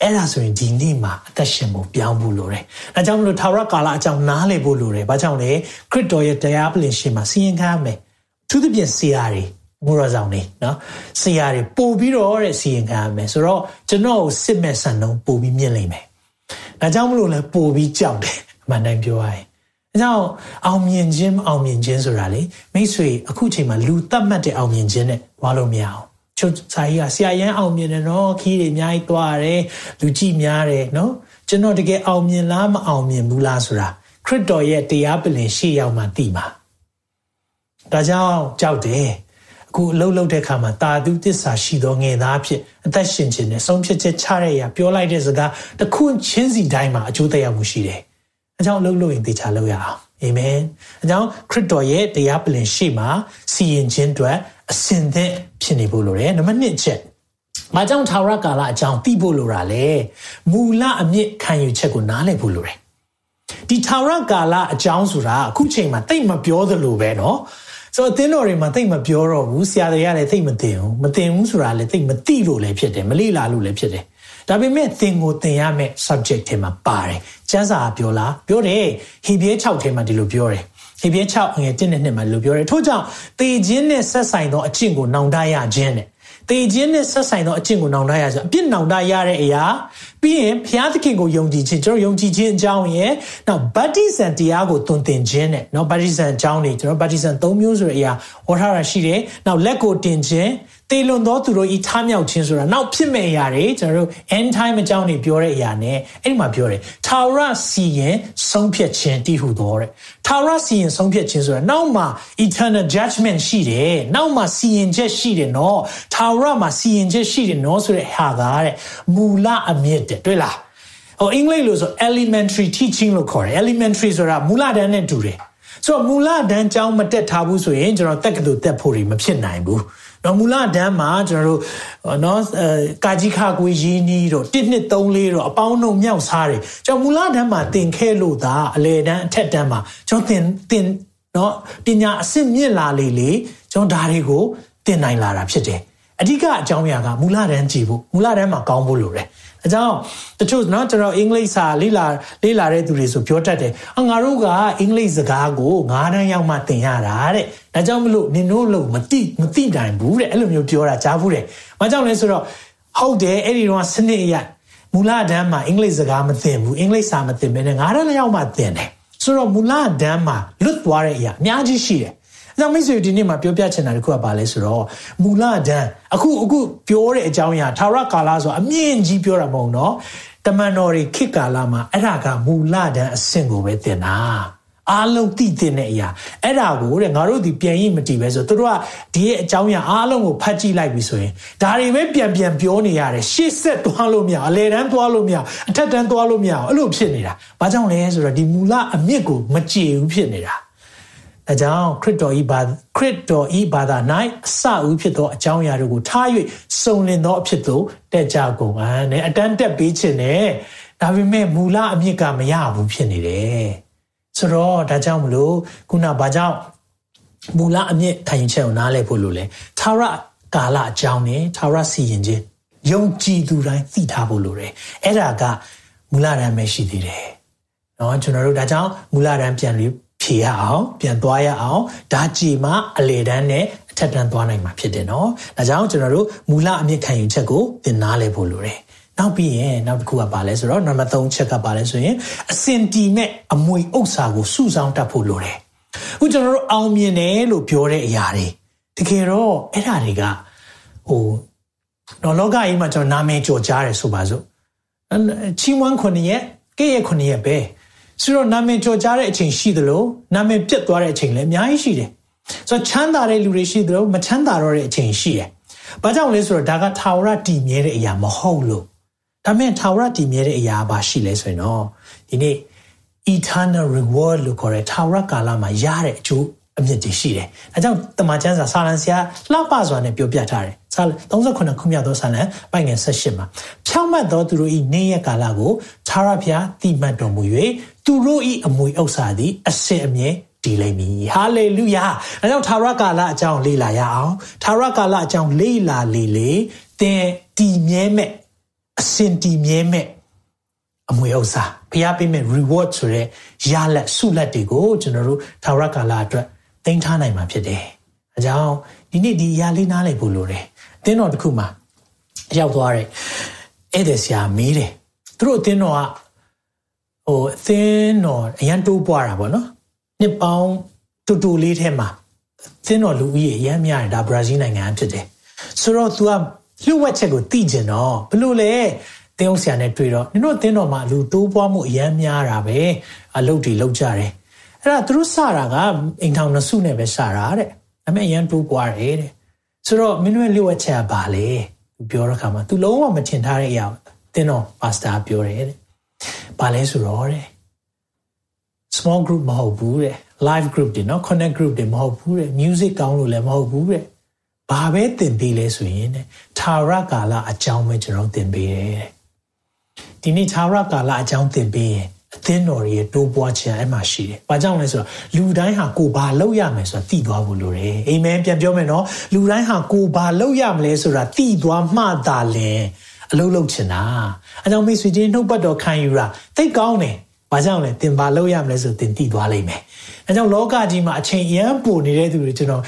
အဲ့ဒါဆိုရင်ဒီနေ့မှာအသက်ရှင်ဖို့ပြောင်းဖို့လိုတယ်။ဒါကြောင့်မလို့ထာဝရကာလအကြောင်းနားလည်ဖို့လိုတယ်။ဘာကြောင့်လဲခရစ်တော်ရဲ့တရားပလင်ရှင်မှာစီရင်ခံရမယ်။သူသဖြင့်ဆရာတွေမူရဆောင်နေနော်ဆရာတွေပို့ပြီးတော့တဲ့စီရင်ခံရမယ်ဆိုတော့ကျွန်တော်ကိုစစ်မဲ့ဆန်တော့ပို့ပြီးမြင်လိမ့်မယ်။ ဒါကြောင့်မလို့လဲပို့ပြီးကြောက်တယ်အမှန်တိုင်းပြောရရင်။အဲကြောင့်အောင်မြင်ခြင်းအောင်မြင်ခြင်းဆိုတာလေမိတ်ဆွေအခုချိန်မှာလူတတ်မှတ်တဲ့အောင်မြင်ခြင်းနဲ့ဝါလို့မရအောင်။ချုပ်စာကြီးကဆရာရန်အောင်မြင်တယ်နော်ခီးတွေအများကြီးသွားတယ်လူကြည့်များတယ်နော်ကျွန်တော်တကယ်အောင်မြင်လားမအောင်မြင်ဘူးလားဆိုတာခရစ်တော်ရဲ့တရားပလင်ရှေ့ရောက်မှသိမှာဒါကြောင့်ကြောက်တယ် အခုအလုပ်လုပ်တဲ့အခါမှာတာသူတစ္ဆာရှိသောငယ်သားဖြစ်အသက်ရှင်ခြင်းနဲ့ဆုံးဖြတ်ချက်ချရရပြောလိုက်တဲ့စကားတခုချင်းစီတိုင်းမှာအကျိုးသက်ရောက်မှုရှိတယ်။အကြောင်းလုပ်လို့ရင်တေချာလုပ်ရအောင်။အာမင်။အကြောင်းခရစ်တော်ရဲ့တရားပလင်ရှိမှာစီရင်ခြင်းအတွက်အစဉ်သင့်ဖြစ်နေဖို့လိုတယ်။နံပါတ်1ချက်။မကြောင့်ထာဝရကာလအကြောင်းသိဖို့လိုတာလေ။မူလအမြင့်ခံယူချက်ကိုနားလည်ဖို့လိုတယ်။ဒီထာဝရကာလအကြောင်းဆိုတာအခုချိန်မှာတိတ်မပြောသလိုပဲเนาะ ဆိုတော့အသင်းတော်တွေမှာတိတ်မပြောတော့ဘူးဆရာတွေကလည်းတိတ်မသိဘူးမသိဘူးဆိုတာလည်းတိတ်မသိလို့လည်းဖြစ်တယ်မလေ့လာလို့လည်းဖြစ်တယ်ဒါပေမဲ့သင်ကိုသင်ရမယ့် subject ထဲမှာပါတယ်ကျမ်းစာပြောလားပြောတယ်ဟေဘရဲ6ထဲမှာဒီလိုပြောတယ်ဟေဘရဲ6ငွေ1နဲ့2မှာဒီလိုပြောတယ်ထို့ကြောင့်တေခြင်းနဲ့ဆက်ဆိုင်သောအကျင့်ကိုနောင်တရခြင်းတဲ့ တေခြင်းနဲ့ဆက်ဆိုင်သောအကျင့်ကိုနောင်တရဆိုအပြစ်နောင်တရတဲ့အရာပြီးရင်ဘုရားသခင်ကိုယုံကြည်ခြင်းကျွန်တော်ယုံကြည်ခြင်းအကြောင်းရဲ့နောက်ဗတ္တိဇံတရားကိုသွန်သင်ခြင်းနဲ့နော်ဗတ္တိဇံအကြောင်းတွေကျွန်တော်ဗတ္တိဇံ၃မျိုးဆိုတဲ့အရာဟောထားတာရှိတယ်နောက်လက်ကိုတင်ခြင်း တေလွန်သောသူတို့ဤထားမြောက်ခြင်းဆိုတာနောက်ဖြစ်မဲ့အရာတွေကျွန်တော်တို့ end time အကြောင်းတွေပြောတဲ့အရာနဲ့အဲ့ဒီမှာပြောတယ်ထာဝရစီရင်ဆုံးဖြတ်ခြင်းတည်ဟူသောတဲ့ထာဝရစီရင်ဆုံးဖြတ်ခြင်းဆိုတာနောက်မှာ eternal judgment ရှိတယ်နောက်မှာစီရင်ချက်ရှိတယ်နော်ထာဝရမှာစီရင်ချက်ရှိတယ်နော်ဆိုတဲ့ဟာကတဲ့မူလအမြင့်တဲ့တွေ့လားဟိုအင်္ဂလိပ်လိုဆို elementary teaching လို့ခေါ်တယ် elementary ဆိုတာမူလတန်းနဲ့တူတယ်ဆိုတော့မူလတန်းကျောင်းမတက်ထားဘူးဆိုရင်ကျွန်တော်တက်ကတူတက်ဖို့မဖြစ်နိုင်ဘူး နော်မူလတန်းမှာကျွန်တော်တို့နော်ကာကြီးခါကွေးရင်းနီးတော့1နှစ်3လေးတော့အပေါင်းနှုံမြောက်စားတယ်ကျွန်တော်မူလတန်းမှာသင်ခဲ့လို့သာအလေတန်းအထက်တန်းမှာကျွန်တော်သင်သင်နော်ပညာအစစ်မြင့်လာလေလေကျွန်တော်ဒါတွေကိုသင်နိုင်လာတာဖြစ်တယ်အဓိကအကြောင်းအရာကမူလတန်းကြည့်ဖို့မူလတန်းမှာကောင်းဖို့လိုတယ်အကြောင်းတချို့နော်ကျွန်တော်အင်္ဂလိပ်စာလေ့လာလေ့လာတဲ့သူတွေဆိုပြောတတ်တယ်အငါတို့ကအင်္ဂလိပ်စကားကိုငါးတန်းရောက်မှသင်ရတာတဲ့ ဒါကြောင့်မလို့နင်တို့လို့မတိမတိတိုင်ဘူးတဲ့အဲ့လိုမျိုးပြောတာကြားဘူးတယ်ဘာကြောင့်လဲဆိုတော့ဟုတ်တယ်အဲ့ဒီတော့စနစ်အရမူလတန်းမှာအင်္ဂလိပ်စကားမသင်ဘူးအင်္ဂလိပ်စာမသင်ဘဲနဲ့ငါးတန်းရောက်မှသင်တယ်ဆိုတော့မူလတန်းမှာလွတ်သွားတဲ့အရာအများကြီးရှိတယ်ကြောင့်မိတ်ဆွေဒီနေ့မှာပြောပြချင်တာတခုကပါလဲဆိုတော့မူလဒန်းအခုအခုပြောတဲ့အကြောင်းအရာထာဝရကာလဆိုအမြင့်ကြီးပြောတာမဟုတ်နော်တမန်တော်တွေခေတ်ကာလမှာအဲ့ဒါကမူလဒန်းအဆင့်ကိုပဲသင်တာ အားလုံးသိတဲ့အရာအဲ့ဒါကိုတဲ့ငါတို့ဒီပြန်ရင်မတည်ပဲဆိုတို့ကဒီရဲ့အကြောင်းအရာအားလုံးကိုဖတ်ကြည့်လိုက်ပြီဆိုရင်ဒါတွေပဲပြန်ပြန်ပြောနေရတယ်ရှေ့ဆက်သွားလို့မရအလေတန်းသွားလို့မရအထက်တန်းသွားလို့မရအဲ့လိုဖြစ်နေတာဘာကြောင့်လဲဆိုတော့ဒီမူလအမြင့်ကိုမကြည်ဘူးဖြစ်နေတာအကြောင်းခရစ်တော်ဤဘာခရစ်တော်ဤဘာသာ၌အစဦးဖြစ်သောအကြောင်းအရာတို့ကိုထား၍စုံလင်သောအဖြစ်သို့တက်ကြကုန်ဟန်နဲ့အတန်းတက်ပေးခြင်းနဲ့ဒါပေမဲ့မူလအမြင့်ကမရဘူးဖြစ်နေတယ် ဆိုတော့ဒါကြောင့်မလို့ခုနဘာကြောင့်မူလအမြင့်ခံယူချက်ကိုနားလည်ဖို့လိုလဲသာရကာလအကြောင်းနဲ့သာရစီရင်ခြင်းယုံကြည်သူတိုင်းသိထားဖို့လိုတယ်အဲ့ဒါကမူလတန်းပဲရှိသေးတယ်เนาะကျွန်တော်တို့ဒါကြောင့်မူလတန်းပြန်ပြီးဖြေရအောင်ပြန်သွားရအောင်ဒါကြည်မှအလေတန်းနဲ့အထက်တန်းသွားနိုင်မှာဖြစ်တယ်နော်ဒါကြောင့်ကျွန်တော်တို့မူလအမြင့်ခံယူချက်ကိုသင်နာလဲဖို့လိုတယ် နောက်ပြီးရင်နောက်တစ်ခုကပါလဲဆိုတော့နံပါတ်3ချက်ကပါလဲဆိုရင်အစင်တီမဲ့အမွေဥစ္စာကိုစုဆောင်းတတ်ဖို့လိုတယ်အခုကျွန်တော်တို့အောင်မြင်တယ်လို့ပြောတဲ့အရာတွေတကယ်တော့အဲ့ဓာတွေကဟိုတော့လောကကြီးမှာကျွန်တော်နာမည်ကြော်ကြားတယ်ဆိုပါစို့ချီးမွမ်းခွန်ရဲ့ကဲ့ရဲ့ခွန်ရဲ့ပဲဆိုတော့နာမည်ကြော်ကြားတဲ့အချိန်ရှိသလိုနာမည်ပြတ်သွားတဲ့အချိန်လည်းအများကြီးရှိတယ်ဆိုတော့ချမ်းသာတဲ့လူတွေရှိသလိုမချမ်းသာတော့တဲ့အချိန်ရှိတယ်ဘာကြောင့်လဲဆိုတော့ဒါကထာဝရတည်မြဲတဲ့အရာမဟုတ်လို့ ဒါမဲ့ထာဝရတည်မြဲတဲ့အရာပါရှိလဲဆိုရင်တော့ဒီနေ့ eternal reward လို့ခေါ်တဲ့ထာဝရကာလမှာရတဲ့အကျိုးအမြင့်ကြီးရှိတယ်။အဲကြောင့်တမန်ကျမ်းစာစာလံဆရာလှပစွာနဲ့ပြောပြထားတယ်။စာ38ခုမြောက်သောစာလံပိုင်ငယ်18မှာဖြောင့်မတ်သောသူတို့၏နေ့ရက်ကာလကိုသာရဖျားတိမှတ်တော်မူ၍သူတို့၏အမွေဥစ္စာသည်အစစ်အမြဲတည်လိမ့်မည်ဟာလေလုယာအဲကြောင့်သာရကာလအကြောင်းလေ့လာရအောင်သာရကာလအကြောင်းလေ့လာလေလေသင်တည်မြဲမဲ့ အစဉ်တည်မြဲမဲ့အမွေဥစ္စာဖျားပေးမဲ့ reward ဆိုတဲ့ရလက်ဆုလက်တွေကိုကျွန်တော်တို့သာရကာလအတွက်သိမ်းထားနိုင်မှာဖြစ်တယ်။အကြောင်းဒီနေ့ဒီအရာလေးနားလည်ဖို့လိုတယ်။အသင်းတော်တစ်ခုမှာရောက်သွားတယ်။ဧည့်သည်ဆရာမေးတယ်။သူတို့အသင်းတော်ကဟိုအသင်းတော်အရန်တိုးပွားတာပေါ့နော်။နှစ်ပေါင်းတူတူလေးထဲမှာအသင်းတော်လူဦးရေအရန်များတယ်ဒါဘရာဇီးနိုင်ငံဖြစ်တယ်။ဆိုတော့ तू က လှုပ်ဝက်ချက်ကိုသိကျင်တော့ဘလို့လဲတင်းအောင်ဆရာနဲ့တွေ့တော့နင်တို့အသင်းတော်မှာလူတိုးပွားမှုအရန်များတာပဲအလုပ်တွေလုပ်ကြတယ်အဲ့ဒါသူတို့စတာကအိမ်ထောင်နှစုနဲ့ပဲစတာတဲ့ဒါပေမဲ့အရန်တိုးပွားတယ်တဲ့ဆိုတော့မင်းတို့ရဲ့လျှို့ဝှက်ချက်ကဘာလဲသူပြောတဲ့အခါမှာ तू လုံးဝမထင်ထားတဲ့အရာတင်းတော်ပါစတာပြောတယ်တဲ့ဘာလဲဆိုတော့တဲ့ small group မဟုတ်ဘူးတဲ့ live group တွေเนาะ connect group တွေမဟုတ်ဘူးတဲ့ music ကောင်းလို့လည်းမဟုတ်ဘူးတဲ့ ဘာပဲသင်ပေးလဲဆိုရင်တဲ့သာရကာလအကြောင်းပဲကျွန်တော်သင်ပေးတယ်တဲ့ဒီနေ့သာရကာလအကြောင်းသင်ပေးရင်အသင်းတော်ရဲ့တိုးပွားခြင်းအဲ့မှာရှိတယ်။ဘာကြောင့်လဲဆိုတော့လူတိုင်းဟာကိုဘာလုပ်ရမယ်ဆိုတာသိသွားဖို့လိုတယ်။အာမင်ပြန်ပြောမယ်နော်။လူတိုင်းဟာကိုဘာလုပ်ရမလဲဆိုတာသိသွားမှသာလေအလုပ်လုပ်ချင်တာ။အဲကြောင့်မိတ်ဆွေချင်းနှုတ်ပတ်တော်ခံယူတာသိကောင်းတယ်။ဘာကြောင့်လဲသင်ဘာလုပ်ရမလဲဆိုသင်သိသွားလိမ့်မယ်။အဲကြောင့်လောကကြီးမှာအချိန်အရန်ပိုနေတဲ့သူတွေကျွန်တော်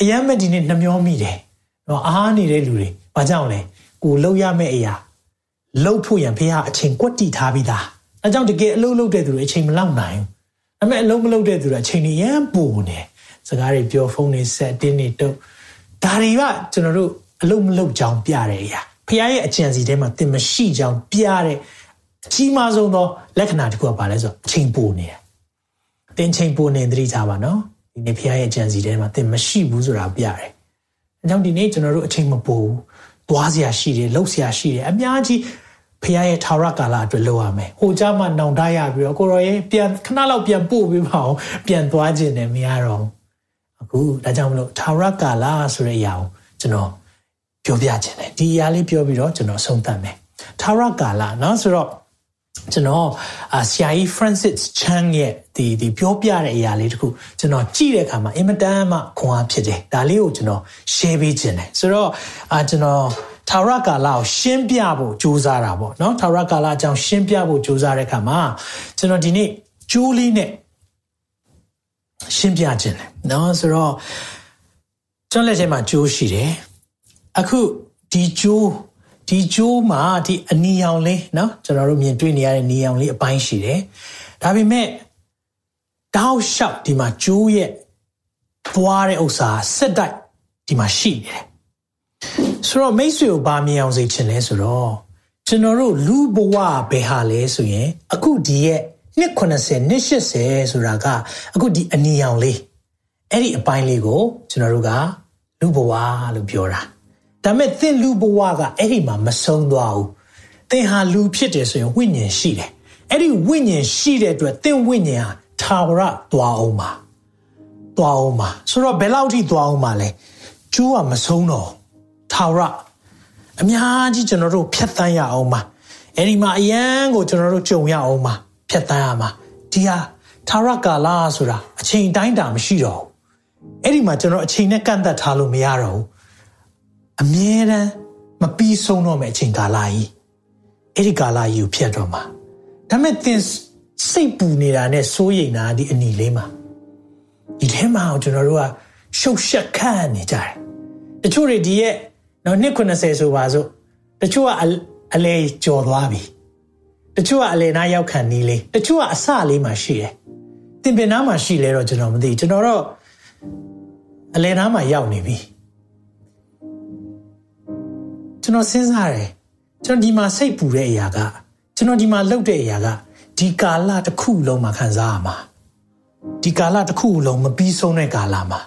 အရန်မဲ့ဒီနေ့နှမျောမိတယ်။နော်အားနေတဲ့လူတွေဘာကြောင့်လဲကိုလုပ်ရမယ့်အရာလှုပ်ဖို့ရန်ဖေဟာအချိန်ကွက်တီထားပြီးသားအဲကြောင့်တကယ်အလုပ်လုပ်တဲ့သူတွေအချိန်မလောက်နိုင်ဘူးဒါပေမဲ့အလုပ်မလုပ်တဲ့သူတွေအချိန်ကြီးရမ်းပိုနေစကားတွေပြောဖုန်းတွေဆက်တင်းတွေတုပ်ဒါတွေကကျွန်တော်တို့အလုပ်မလုပ်ကြောင်းပြတဲ့အရာဖခင်ရဲ့အကြံစီထဲမှာသင်မရှိကြောင်းပြတဲ့အကြီးမားဆုံးသောလက္ခဏာတစ်ခုကဘာလဲဆိုတော့အချိန်ပိုနေတယ်တင်ချိန်ပိုနေသတိထားပါနော် ဒီနေ့ဖခင်ရဲ့အကြံစီထဲမှာသင်မရှိဘူးဆိုတာပြတယ်အဲကြောင့်ဒီနေ့ကျွန်တော်တို့အချိန်မပိုဘူးသွားเสียရှိတယ်လှုပ်เสียရှိတယ်အများကြီးဖခင်ရဲ့ထာဝရကာလအတွက်လုပ်ရမယ်။ဟိုကြမှာနောင်တရပြီးတော့ကိုရောရဲ့ပြန်ခဏလောက်ပြန်ပို့ပေးပါအောင်ပြန်သွားခြင်းနဲ့မရတော့အခုဒါကြောင့်မလို့ထာဝရကာလဆိုတဲ့အရာကိုကျွန်တော်ပြောပြခြင်းတယ်ဒီအရာလေးပြောပြီးတော့ကျွန်တော်ဆုံးသတ်မယ်။ထာဝရကာလเนาะဆိုတော့ ကျွန်တော်အာဆရာကြီး Francis Chan ရဲ့ဒီဒီပြောပြတဲ့အရာလေးတခုကျွန်တော်ကြည့်တဲ့အခါမှာအင်မတန်မှခွန်အားဖြစ်တယ်ဒါလေးကိုကျွန်တော် share ပေးခြင်းတယ်ဆိုတော့အာကျွန်တော်ထာဝရကာလကိုရှင်းပြဖို့ကြိုးစားတာပေါ့နော်ထာဝရကာလအကြောင်းရှင်းပြဖို့ကြိုးစားတဲ့အခါမှာကျွန်တော်ဒီနေ့ကျိုးလေးနဲ့ရှင်းပြခြင်းတယ်နော်ဆိုတော့ကျွန်တော်လက်ထဲမှာကျိုးရှိတယ်အခုဒီကျိုး ဒီကျိုးမှာဒီအနီရောင်လေးနော်ကျွန်တော်တို့မြင်တွေ့နေရတဲ့နီရောင်လေးအပိုင်းရှိတယ်ဒါပေမဲ့တောက်လျှောက်ဒီမှာကျိုးရဲ့သွားတဲ့ဥစ္စာစက်တိုက်ဒီမှာရှိနေတယ်ဆိုတော့မိတ်ဆွေကိုဗာမြင်အောင်စေချင်လဲဆိုတော့ကျွန်တော်တို့လူဘဝဘယ်ဟာလဲဆိုရင် အခုဒီရဲ့နှစ်80နှစ်80ဆိုတာကအခုဒီအနီရောင်လေးအဲ့ဒီအပိုင်းလေးကိုကျွန်တော်တို့ကလူဘဝလို့ပြောတာ ဒါမဲ့သင်လူဘဝကအဲ့ဒီမှာမဆုံးသွားဘူးသင်ဟာလူဖြစ်တယ်ဆိုရင်ဝိညာဉ်ရှိတယ်အဲ့ဒီဝိညာဉ်ရှိတဲ့အတွက်သင်ဝိညာဉ်ဟာထာဝရသွားအောင်ပါသွားအောင်ပါဆိုတော့ဘယ်လောက်ထိသွားအောင်ပါလဲကျိုးကမဆုံးတော့ထာဝရအများကြီးကျွန်တော်တို့ဖြတ်တန်းရအောင်ပါအဲ့ဒီမှာအရန်ကိုကျွန်တော်တို့ကြုံရအောင်ပါဖြတ်တန်းရမှာဒီဟာထာဝရကာလဆိုတာအချိန်တိုင်းတာမရှိတော့ဘူးအဲ့ဒီမှာကျွန်တော်အချိန်နဲ့ကန့်သက်ထားလို့မရတော့ဘူး အမြဲတမ်းမပြီးဆုံးတော့မယ့်အချိန်ကာလကြီးအဲ့ဒီကာလကြီးကိုဖြတ်တော့မှာဒါပေမဲ့သင်စိတ်ပူနေတာနဲ့စိုးရိမ်တာဒီအနီလေးမှာဒီထဲမှာကျွန်တော်တို့ကရှုပ်ရှက်ခန့်နေကြတယ်တချို့တွေဒီရဲ့နော်နှစ်90ဆိုပါစို့တချို့ကအလဲကြော်သွားပြီတချို့ကအလဲနားရောက်ခံနီးလေးတချို့ကအစလေးမှရှိတယ်တင်ပင်နားမှာရှိလဲတော့ကျွန်တော်မသိကျွန်တော်တော့အလဲနားမှာရောက်နေပြီ ကျွန်တော်စဉ်းစားတယ်ကျွန်တော်ဒီမှာစိတ်ပူတဲ့အရာကကျွန်တော်ဒီမှာလှုပ်တဲ့အရာကဒီကာလတစ်ခုလုံးမှာခံစားရမှာဒီကာလတစ်ခုလုံးမပြီးဆုံးတဲ့ကာလမှာ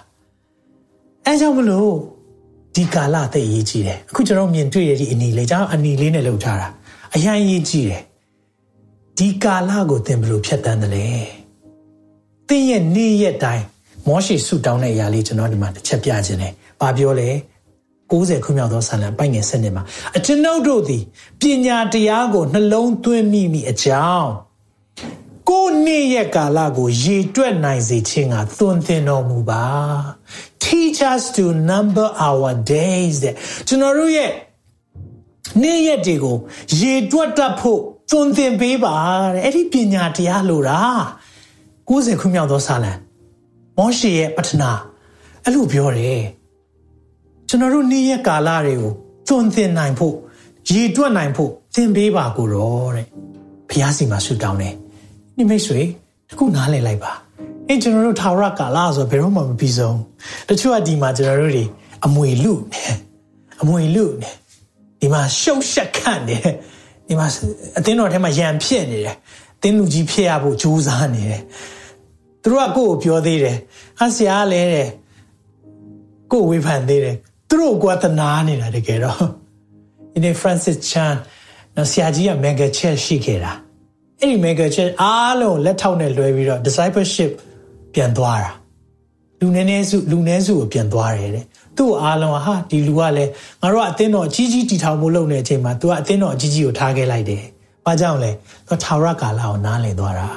အဲကြောင့်မလို့ဒီကာလသိရေးကြီးတယ်အခုကျွန်တော်မြင်တွေ့ရတဲ့ဒီအနီလေးကျွန်တော်အနီလေးနဲ့လှုပ်ထားတာအရန်ရေးကြည့်တယ်ဒီကာလကိုသင်ဘယ်လိုဖြတ်တန်းတယ်လဲသင်ရဲ့နေ့ရက်တိုင်းမောရှိဆူတောင်းတဲ့အရာလေးကျွန်တော်ဒီမှာတစ်ချက်ပြခြင်းတယ်။ဘာပြောလဲ 60ခုမြောက်သောဆာလံပိုက်ငယ်စနစ်မှာအကျွန်ုပ်တို့သည်ပညာတရားကိုနှလုံးသွင်းမိမိအကြောင်းကိုနေ့ရဲ့ကာလကိုရေတွက်နိုင်စေခြင်းကသွန်သင်တော်မူပါ teach us to number our days တဲ့ကျွန်တော်တို့ရဲ့နေ့ရက်တွေကိုရေတွက်တတ်ဖို့သွန်သင်ပေးပါတဲ့အဲ့ဒီပညာတရားလိုတာ90ခုမြောက်သောဆာလံမောရှေရဲ့ပထနာအဲ့လိုပြောတယ် ကျွန်တော်တို့နေ့ရက်ကာလတွေကိုသွန်သင်နိုင်ဖို့ရေတွက်နိုင်ဖို့သင်ပေးပါကိုတော့တဲ့ဘုရားစီမှာဆုတောင်းတယ်နိမိတ်ဆွေတခုနားလည်လိုက်ပါအဲကျွန်တော်တို့ထာဝရကာလဆိုဘယ်တော့မှမပြီးဆုံးတချို့ကဒီမှာကျွန်တော်တို့တွေအမွေလူအမွေလူဒီမှာရှုပ်ရှက်ခန့်နေဒီမှာအသင်းတော်ထဲမှာရံဖြစ်နေတယ်တင်းလူကြီးဖြစ်ရဖို့ကြိုးစားနေတယ်သူတို့ကကိုယ့်ကိုပြောသေးတယ်ဟာဆရာလဲတဲ့ကိုယ်ဝေဖန်သေးတယ် သူတို့ကသနာနေတာတကယ်တော့ဒီနေ့ Francis Chan နော်ဆရာကြီးက mega chat ရှိခဲ့တာအဲ့ဒီ mega chat အားလုံးလက်ထောက်နဲ့လွှဲပြီးတော့ discipleship ပြန်သွားတာလူနည်းနည်းစုလူနည်းစုကိုပြန်သွားတယ်တဲ့သူ့အားလုံးဟာဒီလူကလည်းငါတို့ကအသင်းတော်အကြီးကြီးတည်ထောင်မှုလုပ်နေတဲ့အချိန်မှာ तू ကအသင်းတော်အကြီးကြီးကိုထားခဲ့လိုက်တယ်။ဘာကြောင့်လဲ။ तू ထာဝရကာလကိုနားလည်သွားတာ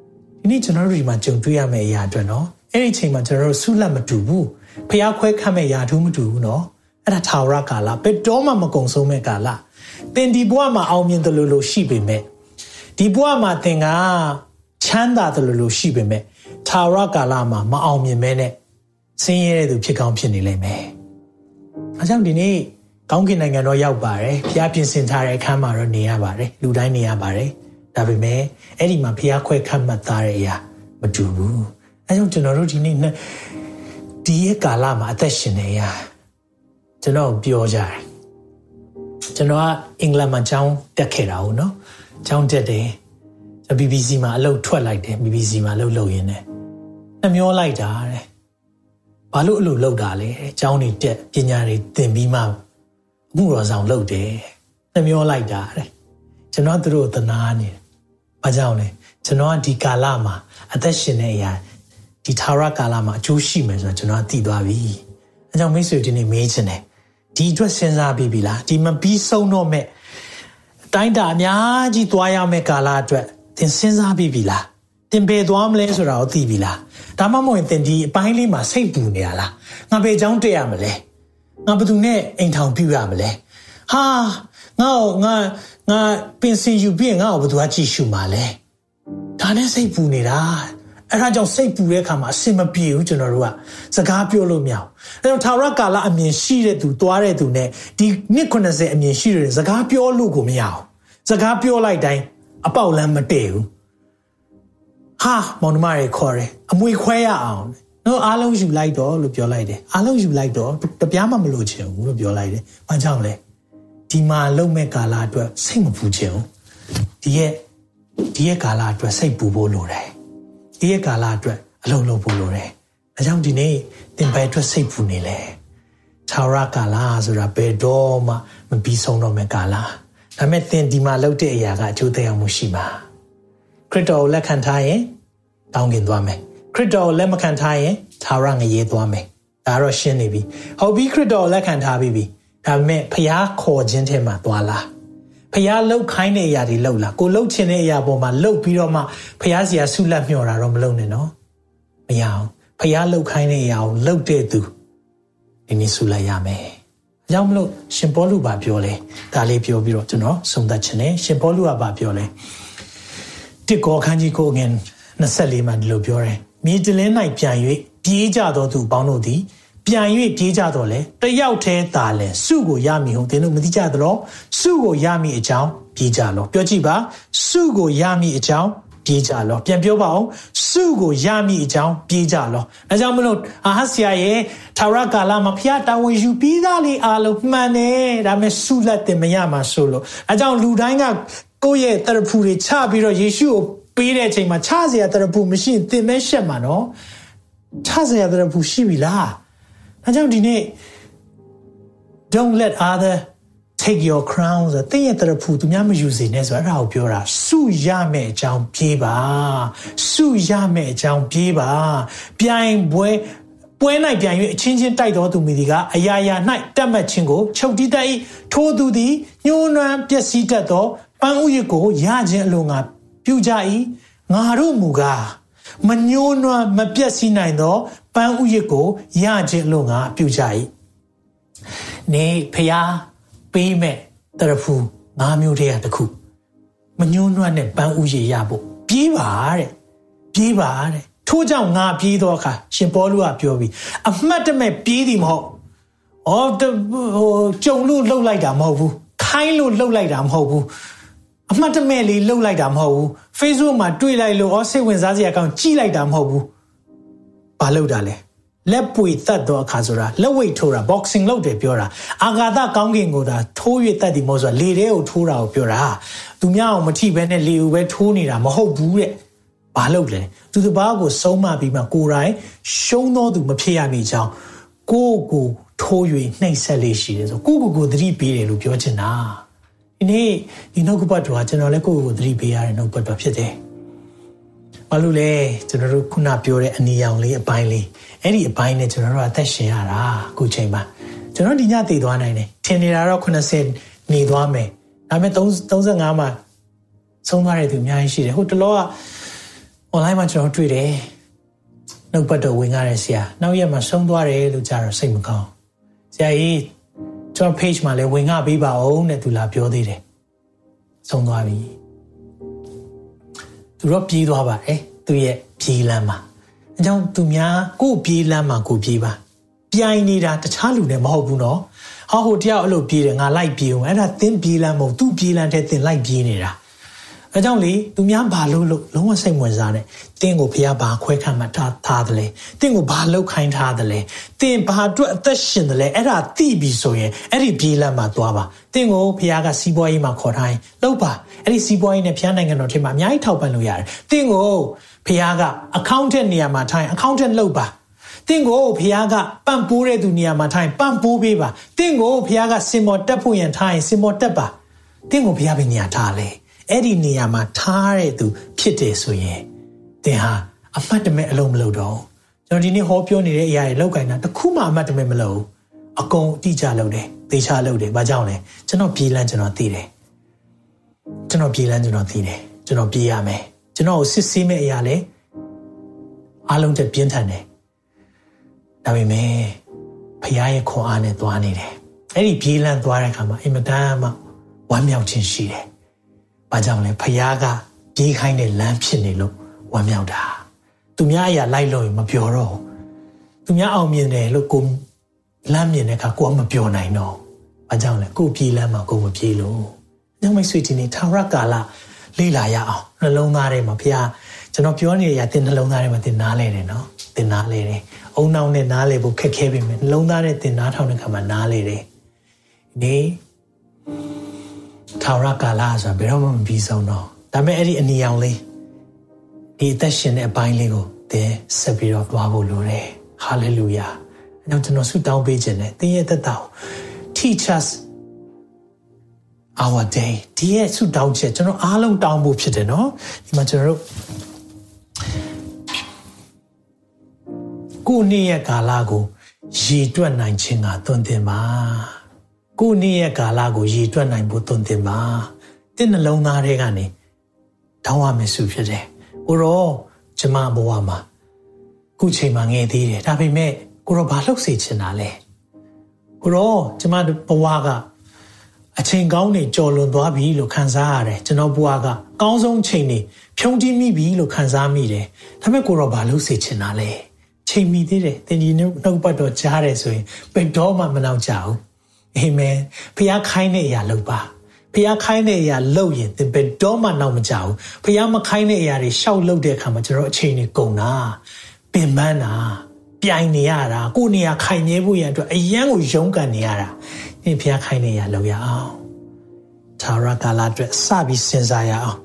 ။ဒီနေ့ကျွန်တော်တို့ဒီမှာကြုံတွေ့ရမယ့်အရာအတွက်နော်။အဲ့ဒီအချိန်မှာကျွန်တော်တို့ဆုလက်မတူဘူး။ ဖျားခွဲခတ်မဲ့ယာထူးမတူဘူးနော်။အဲ့ဒါထာဝရကာလဘယ်တော့မှမကုံဆုံးမဲ့ကာလ။သင်ဒီဘဝမှာအောင်မြင်တယ်လို့လို့ရှိပေမဲ့ဒီဘဝမှာသင်ကချမ်းသာတယ်လို့လို့ရှိပေမဲ့ထာဝရကာလမှာမအောင်မြင်မဲနဲ့ဆင်းရဲတဲ့သူဖြစ်ကောင်းဖြစ်နေလိမ့်မယ်။အဲကြောင့်ဒီနေ့ကောင်းကင်နိုင်ငံတော့ရောက်ပါတယ်။ဖျားပြင်ဆင်ထားတဲ့အခန်းမှာတော့နေရပါတယ်။လူတိုင်းနေရပါတယ်။ဒါပေမဲ့အဲ့ဒီမှာဖျားခွဲခတ်မှတ်သားတဲ့အရာမတူဘူး။အဲကြောင့်ကျွန်တော်တို့ဒီနေ့ ဒီရဲ့ကာလမှာအသက်ရှင်နေရကျွန်တော်ပြောကြတယ်။ကျွန်တော်ကအင်္ဂလန်မှာကျောင်းတက်ခဲ့တာဟုတ်နော်။ကျောင်းတက်တယ်။ BBC မှာအလုပ်ထွက်လိုက်တယ် BBC မှာအလုပ်လုပ်ရင်းနဲ့နှမျောလိုက်တာတဲ့ဘာလို့အလိုလောက်တာလဲအကြောင်းတွေတက်ပညာတွေသင်ပြီးမှအမှုတော်ဆောင်လုပ်တယ်နှမျောလိုက်တာတဲ့ကျွန်တော်တို့သနာနေတယ်ဘာကြောင့်လဲကျွန်တော်ကဒီကာလမှာအသက်ရှင်နေရ ဒီထာဝရကာလမှာအကျိုးရှိမယ်ဆိုတော့ကျွန်တော်သိသွားပြီအဲကြောင့်မိတ်ဆွေဒီနေ့မေးချင်တယ်ဒီအတွက်စဉ်းစားပြီးပြီလားဒီမပြီးဆုံးတော့မဲ့အတိုင်းတာအများကြီးသွားရမယ့်ကာလအတွက်သင်စဉ်းစားပြီးပြီလားသင်ပေသွားမလဲဆိုတာကိုသိပြီလားဒါမှမဟုတ်သင်ဒီအပိုင်းလေးမှာစိတ်ပူနေရလားငါဘယ်ကြောင်းတက်ရမလဲငါဘယ်သူနဲ့အိမ်ထောင်ပြုရမလဲဟာငါ့ကိုငါငါပင်စင်ယူပြီးငါ့ကိုဘယ်သူကကြည့်ရှုမှာလဲဒါနဲ့စိတ်ပူနေတာ အဲ့ဒါကြောင့်စိတ်ပူတဲ့အခါမှာအဆင်မပြေဘူးကျွန်တော်တို့ကစကားပြောလို့မရဘူးအဲ့တော့ထာဝရကာလအမြင်ရှိတဲ့သူသွားတဲ့သူနဲ့ဒီနှစ်90အမြင်ရှိတဲ့စကားပြောလို့ကိုမရဘူးစကားပြောလိုက်တိုင်းအပေါက်လမ်းမတည့်ဘူးဟာမောင်နှမတွေခေါ်တယ်အမွေခွဲရအောင်နော်အားလုံးယူလိုက်တော့လို့ပြောလိုက်တယ်အားလုံးယူလိုက်တော့တပြားမှမလို့ချင်ဘူးလို့ပြောလိုက်တယ်ဘာကြောင့်လဲဒီမှာလုံမဲ့ကာလအတွက်စိတ်မပူချင်ဘူးဒီရဲ့ဒီရဲ့ကာလအတွက်စိတ်ပူဖို့လိုတယ် ဒီရဲ့ကာလအတွက်အလုံးလုံးဖို့လိုတယ်အဲကြောင့်ဒီနေ့သင်ဘယ်အတွက်စိတ်ပူနေလဲသာရကာလဆိုတာဘယ်တော့မှမပြီးဆုံးတော့မဲ့ကာလဒါပေမဲ့သင်ဒီမှာလုပ်တဲ့အရာကအကျိုးသက်ရောက်မှုရှိပါခရစ်တော်ကိုလက်ခံထားရင်တောင်းကင်သွားမယ်ခရစ်တော်ကိုလက်မခံထားရင်သာရငရေသွားမယ်ဒါတော့ရှင်းနေပြီဟုတ်ပြီခရစ်တော်ကိုလက်ခံထားပြီးပြီဒါပေမဲ့ဖျားခေါ်ခြင်းထဲမှာသွားလား ဖျားလှုပ်ခိုင်းတဲ့အရာတွေလှုပ်လားကိုလှုပ်ခြင်းတဲ့အရာပေါ်မှာလှုပ်ပြီးတော့မှဖျားစီယာဆုလက်မျှော်တာတော့မလုပ်နဲ့နော်မရအောင်ဖျားလှုပ်ခိုင်းတဲ့အရာကိုလှုပ်တဲ့သူဒီနေ့ဆုလက်ရမယ်အကြောင်းမလို့ရှင်ပေါလုဘာပြောလဲဒါလေးပြောပြီးတော့ကျွန်တော်ဆုံးသက်ခြင်းနဲ့ရှင်ပေါလုကဘာပြောလဲတစ်ကောခန်းကြီးကိုငင်24မှာဒီလိုပြောတယ်မြေတလင်း၌ပြန်၍ပြေးကြသောသူပေါင်းတို့သည် ပြန်၍ပြေးကြတော့လေတယောက်တည်းသာလဲစုကိုရမည်ဟုသင်တို့မသိကြသလားစုကိုရမည်အကြောင်းပြေးကြလောပြောကြည့်ပါစုကိုရမည်အကြောင်းပြေးကြလောပြန်ပြောပါအောင်စုကိုရမည်အကြောင်းပြေးကြလောအဲကြောင့်မလို့အာဟဆရာရဲ့ထာဝရကာလမှာဖျားတာဝန်ယူပြီးသားလေးအားလုံးမှန်တယ်ဒါပေမဲ့စုလက်တင်မရမှာဆိုလို့အဲကြောင့်လူတိုင်းကကိုယ့်ရဲ့တရဖူတွေချပြီးတော့ယေရှုကိုပေးတဲ့အချိန်မှာချစရာတရဖူမရှိရင်သင်မဲရှက်မှာနော်ချစရာတရဖူရှိပြီလား အဲကြောင့်ဒီနေ့ don't let other take your crown ဆိုတဲ့ရဲ့တရဖူသူများမယူစေနဲ့ဆိုတော့အဲ့ဒါကိုပြောတာစုရမယ့်အကြောင်းပြေးပါစုရမယ့်အကြောင်းပြေးပါပြိုင်ပွဲပွဲ၌ပြန်၍အချင်းချင်းတိုက်တော်သူမိဒီကအရာရာ၌တက်မှတ်ခြင်းကိုချုပ်တီးတတ်၏ထိုသူသည်ညှိုးနွမ်းပျက်စီးတတ်သောပန်းဥယျကိုရခြင်းအလိုငါပြုကြ၏ငါတို့မူကားမညှိုးနွမ်းမပျက်စီးနိုင်သော ပန်းဥယျကိုရခြင်းအလိုငါပြုကြ၏နေဖျားပေးမဲ့တရဖူငါးမျိုးတည်းတခုမညှိုးနွမ်းတဲ့ပန်းဥယျရဖို့ပြေးပါတဲ့ပြေးပါတဲ့ထို့ကြောင့်ငါပြေးတော့အခါရှင်ပေါလုကပြောပြီးအမှတ်တမဲ့ပြေးသည်မဟုတ်။အော်ဟိုကြုံလို့လှုပ်လိုက်တာမဟုတ်ဘူး။ခိုင်းလို့လှုပ်လိုက်တာမဟုတ်ဘူး။အမှတ်တမဲ့လေးလှုပ်လိုက်တာမဟုတ်ဘူး။ Facebook မှာတွေ့လိုက်လို့အော်စိတ်ဝင်စားစရာကောင်းကြည့်လိုက်တာမဟုတ်ဘူး။ ဘာလှုပ်တာလဲ။လက်ပွေတတ်တော့အခါဆိုတာလက်ဝိတ်ထိုးတာ boxing လုပ်တယ်ပြောတာအာဃာတကောင်းကင်ကိုဒါထိုးရတတ်တယ်မဟုတ်ဆိုတာလေထဲကိုထိုးတာကိုပြောတာသူများအောင်မထိဘဲနဲ့လေကိုပဲထိုးနေတာမဟုတ်ဘူးတဲ့ဘာလုပ်လဲသူတစ်ပါးကိုဆုံးမပြီးမှကိုယ်တိုင်ရှုံးသောသူမဖြစ်ရမည်ကြောင်းကိုယ့်ကိုထိုး၍နှိပ်ဆက်လေးရှိတယ်ဆိုကိုယ့်ကိုယ်ကိုသတိပေးတယ်လို့ပြောချင်တာဒီနေ့ဒီနှုတ်ကပတ်တော်ကကျွန်တော်လည်းကိုယ့်ကိုယ်ကိုသတိပေးရတဲ့နှုတ်ပတ်တော်ဖြစ်တယ် ဘာလို့လဲကျွန်တော်တို့ခုနပြောတဲ့အနီရောင်လေးအပိုင်းလေးအဲ့ဒီအပိုင်းနဲ့ကျွန်တော်တို့အသက်ရှင်ရတာအခုချိန်မှာကျွန်တော်ဒီညတည်သွားနိုင်တယ်ထင်နေတာတော့80နေသွားမယ်ဒါပေမဲ့35မှာဆုံးသွားတဲ့သူအများကြီးရှိတယ်ဟိုတလောက online မှာကျွန်တော်တွေ့တယ်နှုတ်ပတ်တော်ဝင်ရတဲ့ဆရာနောက်ရက်မှာဆုံးသွားတယ်လို့ကြားတော့စိတ်မကောင်းဆရာကြီးကျွန်တော် page မှာလည်းဝင်ငါပေးပါအောင်တဲ့သူလာပြောသေးတယ်ဆုံးသွားပြီ သူတော့ပြေးသွားပါတယ်သူရဲ့ပြေးလမ်းမှာအကြောင်းသူများကို့ပြေးလမ်းမှာကိုပြေးပါပြိုင်နေတာတခြားလူနဲ့မဟုတ်ဘူးနော်ဟောဟိုတယောက်အဲ့လိုပြေးတယ်ငါလိုက်ပြေးအောင်အဲ့ဒါသင်ပြေးလမ်းမဟုတ်သူပြေးလမ်းတဲ့သင်လိုက်ပြေးနေတာ အဲကြောင့်လေသူများဘာလို့လို့လုံးဝစိတ်ဝင်စားတယ်တင်းကိုဖះဘာခွဲခန့်မှထားထားတယ်လေတင်းကိုဘာလောက်ခိုင်းထားတယ်လေတင်းဘာအတွက်အသက်ရှင်တယ်လေအဲ့ဒါသိပြီဆိုရင်အဲ့ဒီပြေးလမ်းမှာသွားပါတင်းကိုဖះကစီးပွားရေးမှာခေါ်ထားရင်လောက်ပါအဲ့ဒီစီးပွားရေးနဲ့ဖះနိုင်ငံတော်ထဲမှာအများကြီးထောက်ပံ့လို့ရတယ်တင်းကိုဖះက accountant နေရာမှာထိုင် accountant လောက်ပါတင့်ကိုဖះကပန့်ပိုးတဲ့သူနေရာမှာထိုင်ပန့်ပိုးပေးပါတင့်ကိုဖះကစင်မော်တက်ဖို့ရန်ထိုင်စင်မော်တက်ပါတင့်ကိုဖះပဲနေရာထားလဲ အဲ့ဒီနေရာမှာထားတဲ့သူ ဖြစ်တယ်ဆိုရင်သင်ဟာအမှတ်တမဲ့အလုံးမလုပ်တော့ကျွန်တော်ဒီနေ့ဟောပြောနေတဲ့အရာတွေလောက်ကင်တာတခုမှအမှတ်တမဲ့မလုပ်အကုန်အတိအကျလုပ်တယ်သေချာလုပ်တယ်ဘာကြောင့်လဲကျွန်တော်ပြေးလန်းကျွန်တော်သိတယ်ကျွန်တော်ပြေးလန်းကျွန်တော်သိတယ်ကျွန်တော်ပြေးရမယ်ကျွန်တော်ကိုစစ်ဆေးမဲ့အရာလဲအားလုံးတက်ပြင်းထန်တယ်ဒါပေမဲ့ဖခင်ရဲ့ခွန်အားနဲ့သွားနေတယ်အဲ့ဒီပြေးလန်းသွားတဲ့အခါမှာအင်မတန်မှဝမ်းမြောက်ခြင်းရှိတယ်။ ဘာကြောင့်လဲဖခင်ကပြေးခိုင်းတဲ့လမ်းဖြစ်နေလို့ဝမ်းမြောက်တာ။သူများအရာလိုက်လို့မပြောတော့ဘူး။သူများအောင်မြင်တယ်လို့ကိုလမ်းမြင်တဲ့အခါကိုကမပြောနိုင်တော့။ဘာကြောင့်လဲကိုပြေးလမ်းမှာကိုမပြေးလို့။ညမိတ်ဆွေဒီနေ့ထာဝရကာလလေ့လာရအောင်နှလုံးသားထဲမှာဖခင်ကျွန်တော်ပြောနေရတဲ့နှလုံးသားထဲမှာသင်နားလဲတယ်နော်။သင်နားလဲတယ်။အုံနောက်နဲ့နားလဲဖို့ခက်ခဲပြီမယ်နှလုံးသားနဲ့သင်နားထောင်တဲ့အခါမှာနားလဲတယ်။ဒီ ထာဝရကာလဆိုတာဘယ်တော့မှမပြီးဆုံးတော့ဒါပေမဲ့အဲ့ဒီအနီရောင်လေးဒီအသက်ရှင်တဲ့အပိုင်းလေးကိုသင်ဆက်ပြီးတော့သွားဖို့လိုတယ်ဟာလေလုယာအဲကြောင့်ကျွန်တော်ဆုတောင်းပေးခြင်းနဲ့သင်ရဲ့သက်တာကို teach us our day ဒီရဲ့ဆုတောင်းချက်ကျွန်တော်အားလုံးတောင်းဖို့ဖြစ်တယ်နော်ဒီမှာကျွန်တော်တို့ကိုနေ့ရဲ့ကာလကိုရည်တွက်နိုင်ခြင်းကသွန်သင်ပါ ကိုနေ့ရဲ့ကာလကိုရည်တွက်နိုင်ဖို့သွန်သင်ပါတင့်နှလုံးသားထဲကနေတောင်းရမယ်စုဖြစ်တယ်။ကိုရောကျမဘဝမှာခုချိန်မှာငယ်သေးတယ်ဒါပေမဲ့ကိုရောဘာလုပ်စေချင်တာလဲ။ကိုရောကျမဘဝကအချိန်ကောင်းနေကြော်လွန်သွားပြီလို့ခံစားရတယ်ကျွန်တော်ဘဝကကောင်းဆုံးချိန်နေဖြုံးတီးမိပြီလို့ခံစားမိတယ်။ဒါပေမဲ့ကိုရောဘာလုပ်စေချင်တာလဲ။ချိန်မိသေးတယ်တင်ကြီးနှုတ်ပတ်တော်ကြားတယ်ဆိုရင်ဘယ်တော့မှမနောက်ကြဘူး အာမင်ဖခင်ခိုင်းတဲ့အရာလုပ်ပါဖခင်ခိုင်းတဲ့အရာလုပ်ရင်သင်ဘယ်တော့မှနောက်မကြဘူးဖခင်မခိုင်းတဲ့အရာတွေရှောက်လုပ်တဲ့အခါမှာကျွန်တော်အချိန်တွေကုန်တာပင်ပန်းတာပြိုင်နေရတာကိုယ်နေရာခိုင်မြဲဖို့ရန်အတွက်အယံကိုရုန်းကန်နေရတာဒီဖခင်ခိုင်းတဲ့အရာလုပ်ရအောင်သာရကာလအတွက်စပြီးစဉ်းစားရအောင်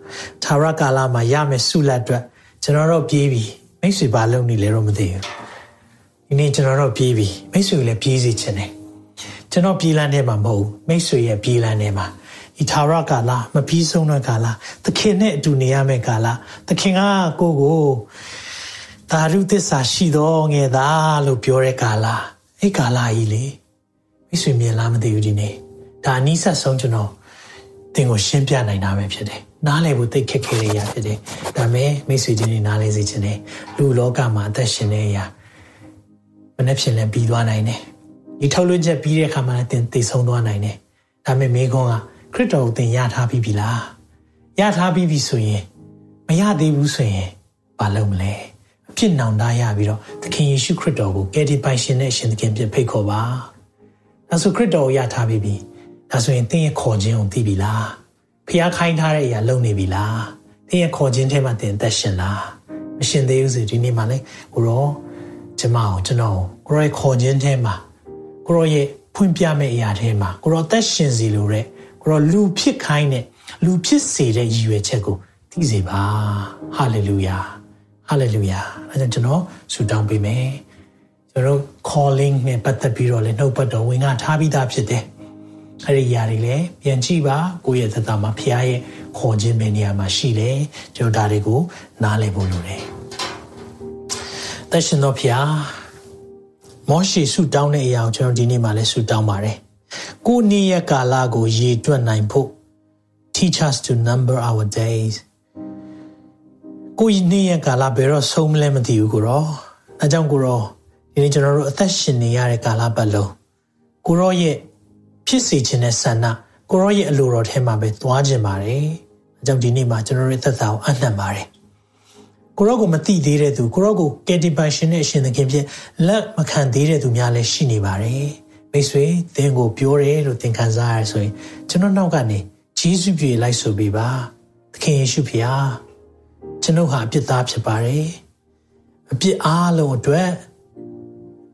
သာရကာလမှာရမယ်ဆုလက်အတွက်ကျွန်တော်တို့ပြေးပြီမိတ်ဆွေဘာလုပ်နေလဲတော့မသိဘူးဒီနေ့ကျွန်တော်တို့ပြေးပြီမိတ်ဆွေလည်းပြေးစီခြင်းတယ် ကျွန်တော်ပြည်လန်းထဲမှာမဟုတ်မိတ်ဆွေရဲ့ပြည်လန်းထဲမှာဒီသာရကာလမပြီးဆုံးတဲ့ကာလသခင်နဲ့အတူနေရမယ့်ကာလသခင်ကကိုကိုသာရုသစ္စာရှိတော်ငယ်သားလို့ပြောတဲ့ကာလအဲ့ကာလကြီးလေမိတ်ဆွေမြင်လားမသိဘူးဒီနေ့ဒါအနည်းဆက်ဆုံးကျွန်တော်သင်ကိုရှင်းပြနိုင်တာပဲဖြစ်တယ်နားလည်ဖို့သိခက်ခဲရရဖြစ်တယ်ဒါပေမဲ့မိတ်ဆွေချင်းတွေနားလည်စေချင်တယ်လူလောကမှာအသက်ရှင်နေရမနေ့ဖြစ်လဲပြီးသွားနိုင်တယ် ဒီထုတ်လွှင့်ချက်ပြီးတဲ့အခါမှာလည်းသင်သိဆုံးသွားနိုင်တယ်ဒါပေမဲ့မိခွန်းကခရစ်တော်ကိုသင်ရထားပြီးပြီလားရထားပြီးပြီဆိုရင်မရသေးဘူးဆိုရင်ဘာလုပ်မလဲအဖြစ်နောင်တရပြီးတော့သခင်ယေရှုခရစ်တော်ကိုကယ်တင်ပိုင်ရှင်နဲ့ရှင်သခင်ပြဖိတ်ခေါ်ပါဒါဆိုခရစ်တော်ကိုရထားပြီးပြီဒါဆိုရင်သင်ရဲ့ခေါ်ခြင်းကိုသိပြီလားဖျားခိုင်းထားတဲ့အရာလုပ်နေပြီလားသင်ရဲ့ခေါ်ခြင်းထဲမှာသင်သက်ရှင်လားမရှင်သေးဘူးဆိုဒီနေ့မှလည်းကိုရောကျမအောင်ကျွန်တော်ကိုရောရဲ့ခေါ်ခြင်းထဲမှာ ကိုရောရဲ့ဖွင့်ပြမယ့်အရာထဲမှာကိုရောသက်ရှင်စီလိုတဲ့ကိုရောလူဖြစ်ခိုင်းတဲ့လူဖြစ်စေတဲ့ရည်ရွယ်ချက်ကိုသိစေပါဟာလေလုယာဟာလေလုယာအဲဒါကျွန်တော်ဆုတောင်းပေးမယ်ကျွန်တော် calling နဲ့ပတ်သက်ပြီးတော့လည်းနှုတ်ပတ်တော်ဝင်ကထားပြီးသားဖြစ်တယ်အဲ့ဒီຢာတွေလည်းပြန်ကြည့်ပါကိုယ့်ရဲ့သက်တာမှာဖခင်ရဲ့ခေါ်ခြင်းပဲနေရာမှာရှိတယ်ကျွန်တော်ဒါတွေကိုနားလည်ဖို့လိုတယ်သက်ရှင်တော်ဖခင် မောရှိဆုတောင်းတဲ့အရာကိုကျွန်တော်ဒီနေ့မှလည်းဆုတောင်းပါတယ်ကိုနေ့ရက်ကာလကိုရေတွက်နိုင်ဖို့ teach us to number our days ကိုနေ့ရက်ကာလဘယ်တော့ဆုံးမလဲမသိဘူးကိုရောအဲကြောင့်ကိုရောဒီနေ့ကျွန်တော်တို့အသက်ရှင်နေရတဲ့ကာလပတ်လုံးကိုရောရဲ့ဖြစ်စေခြင်းနဲ့ဆန္ဒကိုရောရဲ့အလိုတော်ထဲမှာပဲသွားခြင်းပါတယ်အဲကြောင့်ဒီနေ့မှာကျွန်တော်တို့သက်သာကိုအနှံ့ပါတယ် ကိုရောကိုမသိသေးတဲ့သူကိုရောကိုကယ်တင်ပိုင်ရှင်နဲ့အရှင်သခင်ဖြစ်လက်မခံသေးတဲ့သူများလည်းရှိနေပါတယ်မိတ်ဆွေသင်ကိုပြောတယ်လို့သင်ခံစားရဆိုရင်ကျွန်တော်နောက်ကနေဂျေဇုပြေလိုက်ဆိုပေးပါသခင်ယေရှုဖျားကျွန်ုပ်ဟာအပြစ်သားဖြစ်ပါတယ်အပြစ်အားလုံးအတွက်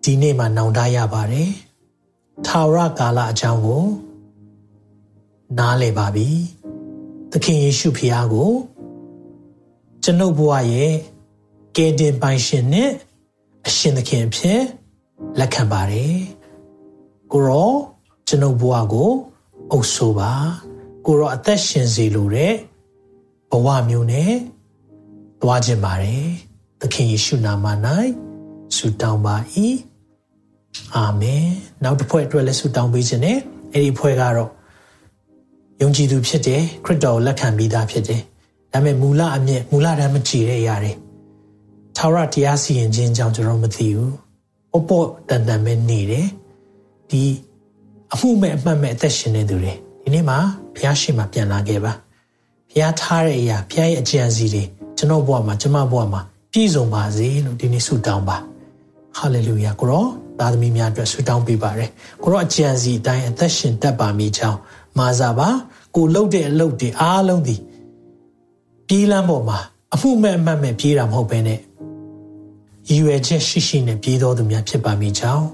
ဒီနေ့မှာနောင်တရပါတယ်ထာဝရကာလအကြောင်းကိုနားလည်ပါပြီသခင်ယေရှုဖျားကို ကျွန်ုပ်ဘဝရဲ့ကယ်တင်ပိုင်ရှင်နဲ့အရှင်သခင်ဖြစ်လက်ခံပါတယ်ကိုရောကျွန်ုပ်ဘဝကိုအုပ်ဆိုပါကိုရောအသက်ရှင်စေလိုတဲ့ဘဝမျိုးနဲ့သွားခြင်းပါတယ်သခင်ယေရှုနာမ၌ဆုတောင်းပါ၏အာမင်နောက်တစ်ဖွဲ့အတွက်လည်းဆုတောင်းပေးခြင်းနဲ့အဲ့ဒီဖွဲ့ကတော့ယုံကြည်သူဖြစ်တယ်ခရစ်တော်ကိုလက်ခံပြီးသားဖြစ်တယ် ဒါပေမဲ့မူလအမြင့်မူလတမ်းမကြည်တဲ့အရာတွေထာဝရတရားစီရင်ခြင်းကြောင့်ကျွန်တော်မသိဘူးအပေါ်တန်တန်ပဲနေတယ်ဒီအမှုမဲ့အမှတ်မဲ့အသက်ရှင်နေသူတွေဒီနေ့မှာဘုရားရှိခိုးပြန်လာခဲ့ပါဘုရားထားတဲ့အရာဘုရားရဲ့အကြံစီတွေကျွန်တော်ဘဝမှာကျွန်မဘဝမှာပြည့်စုံပါစေလို့ဒီနေ့ဆုတောင်းပါဟာလေလုယာကိုရောသားသမီးများအတွက်ဆုတောင်းပေးပါရယ်ကိုရောအကြံစီအတိုင်းအသက်ရှင်တတ်ပါမိကြောင်းမာစာပါကိုလှုပ်တဲ့အလုပ်တွေအားလုံးဒီ ပြေးလမ်းပေါ်မှာအမှုမဲ့အမှတ်မဲ့ပြေးတာမဟုတ်ဘဲနဲ့ရည်ရွယ်ချက်ရှိရှိနဲ့ပြေးတော်သူများဖြစ်ပါမိကြောင်း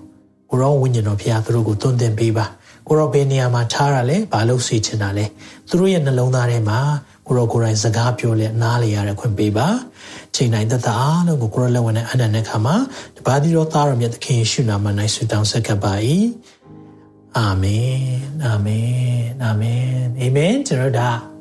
ကိုရောဝိညာဉ်တော်ဖခင်သူတို့ကိုတွန်းတင်ပေးပါကိုရောဘယ်နေရာမှာထားရလဲဘာလို့ဆွေချင်တာလဲသူတို့ရဲ့နှလုံးသားထဲမှာကိုရောကိုယ်တိုင်စကားပြောလဲနားလေရတဲ့ခွင့်ပေးပါချိန်တိုင်းတသက်အားလုံးကိုကိုရောလက်ဝင်နဲ့အနန္တနဲ့ခါမှာတပါးသီတော်သားတော်မြတ်သခင်ယေရှုနာမ၌ဆုတောင်းဆက်ကပ်ပါ၏အာမင်အာမင်အာမင်အာမင်ကျွန်တော်ဒါ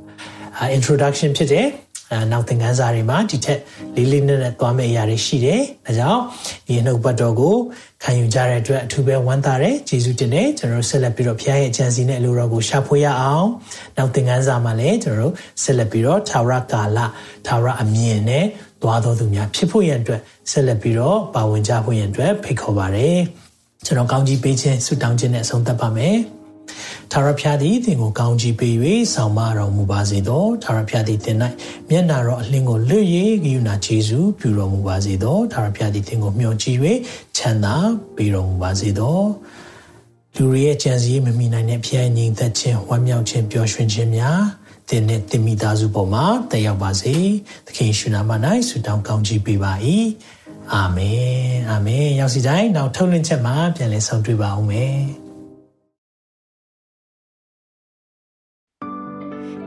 introduction ဖြစ်တယ်အဲနောက်သင်ခန်းစာတွေမှာဒီထက်လေးလေးနက်နက်သွားမယ့်အရာတွေရှိတယ်။ဒါကြောင့်ဒီနှုတ်ပတ်တော်ကိုခံယူကြတဲ့အတွက်အထူးပဲဝမ်းသာတယ်။ကျေးဇူးတင်တယ်။ကျွန်တော်တို့ဆက်လက်ပြီးတော့ဖခင်ရဲ့အကြံစီနဲ့အလိုတော်ကိုရှာဖွေရအောင်။နောက်သင်ခန်းစာမှာလည်းကျွန်တော်တို့ဆက်လက်ပြီးတော့သာဝရကာလသာဝရအမြင်နဲ့သွားတော်သူများဖြစ်ဖို့ရန်အတွက်ဆက်လက်ပြီးတော့ပါဝင်ကြဖို့ရန်အတွက်ဖိတ်ခေါ်ပါရစေ။ကျွန်တော်ကောင်းကြီးပေးခြင်းဆုတောင်းခြင်းနဲ့အဆုံးသတ်ပါမယ်။ ထာဝရဘုရားသည်သင်ကိုကောင်းချီးပေး၍ဆောင်မတော်မူပါစေသောထာဝရဘုရားသည်သင်၌မျက်နာတော်အလင်းကိုလွတ်၍ဂိယူနာကျေးဇူးပြုတော်မူပါစေသောထာဝရဘုရားသည်သင်ကိုမျှော်ကြည့်၍ချမ်းသာပေးတော်မူပါစေသောလူတွေရဲ့ကြံစည်မမိနိုင်တဲ့ဖျားငြိမ်သက်ခြင်းဝမ်းမြောက်ခြင်းပျော်ရွှင်ခြင်းများသင်နဲ့သင်မိသားစုပေါ်မှာတက်ရောက်ပါစေသခင်ရှင်နာမ၌ဆုတောင်းကောင်းချီးပေးပါ၏အာမင်အာမင်ရောက်စီတိုင်းနောက်ထုတ်လွှင့်ချက်မှာပြန်လည်ဆုံတွေ့ပါအောင်မယ်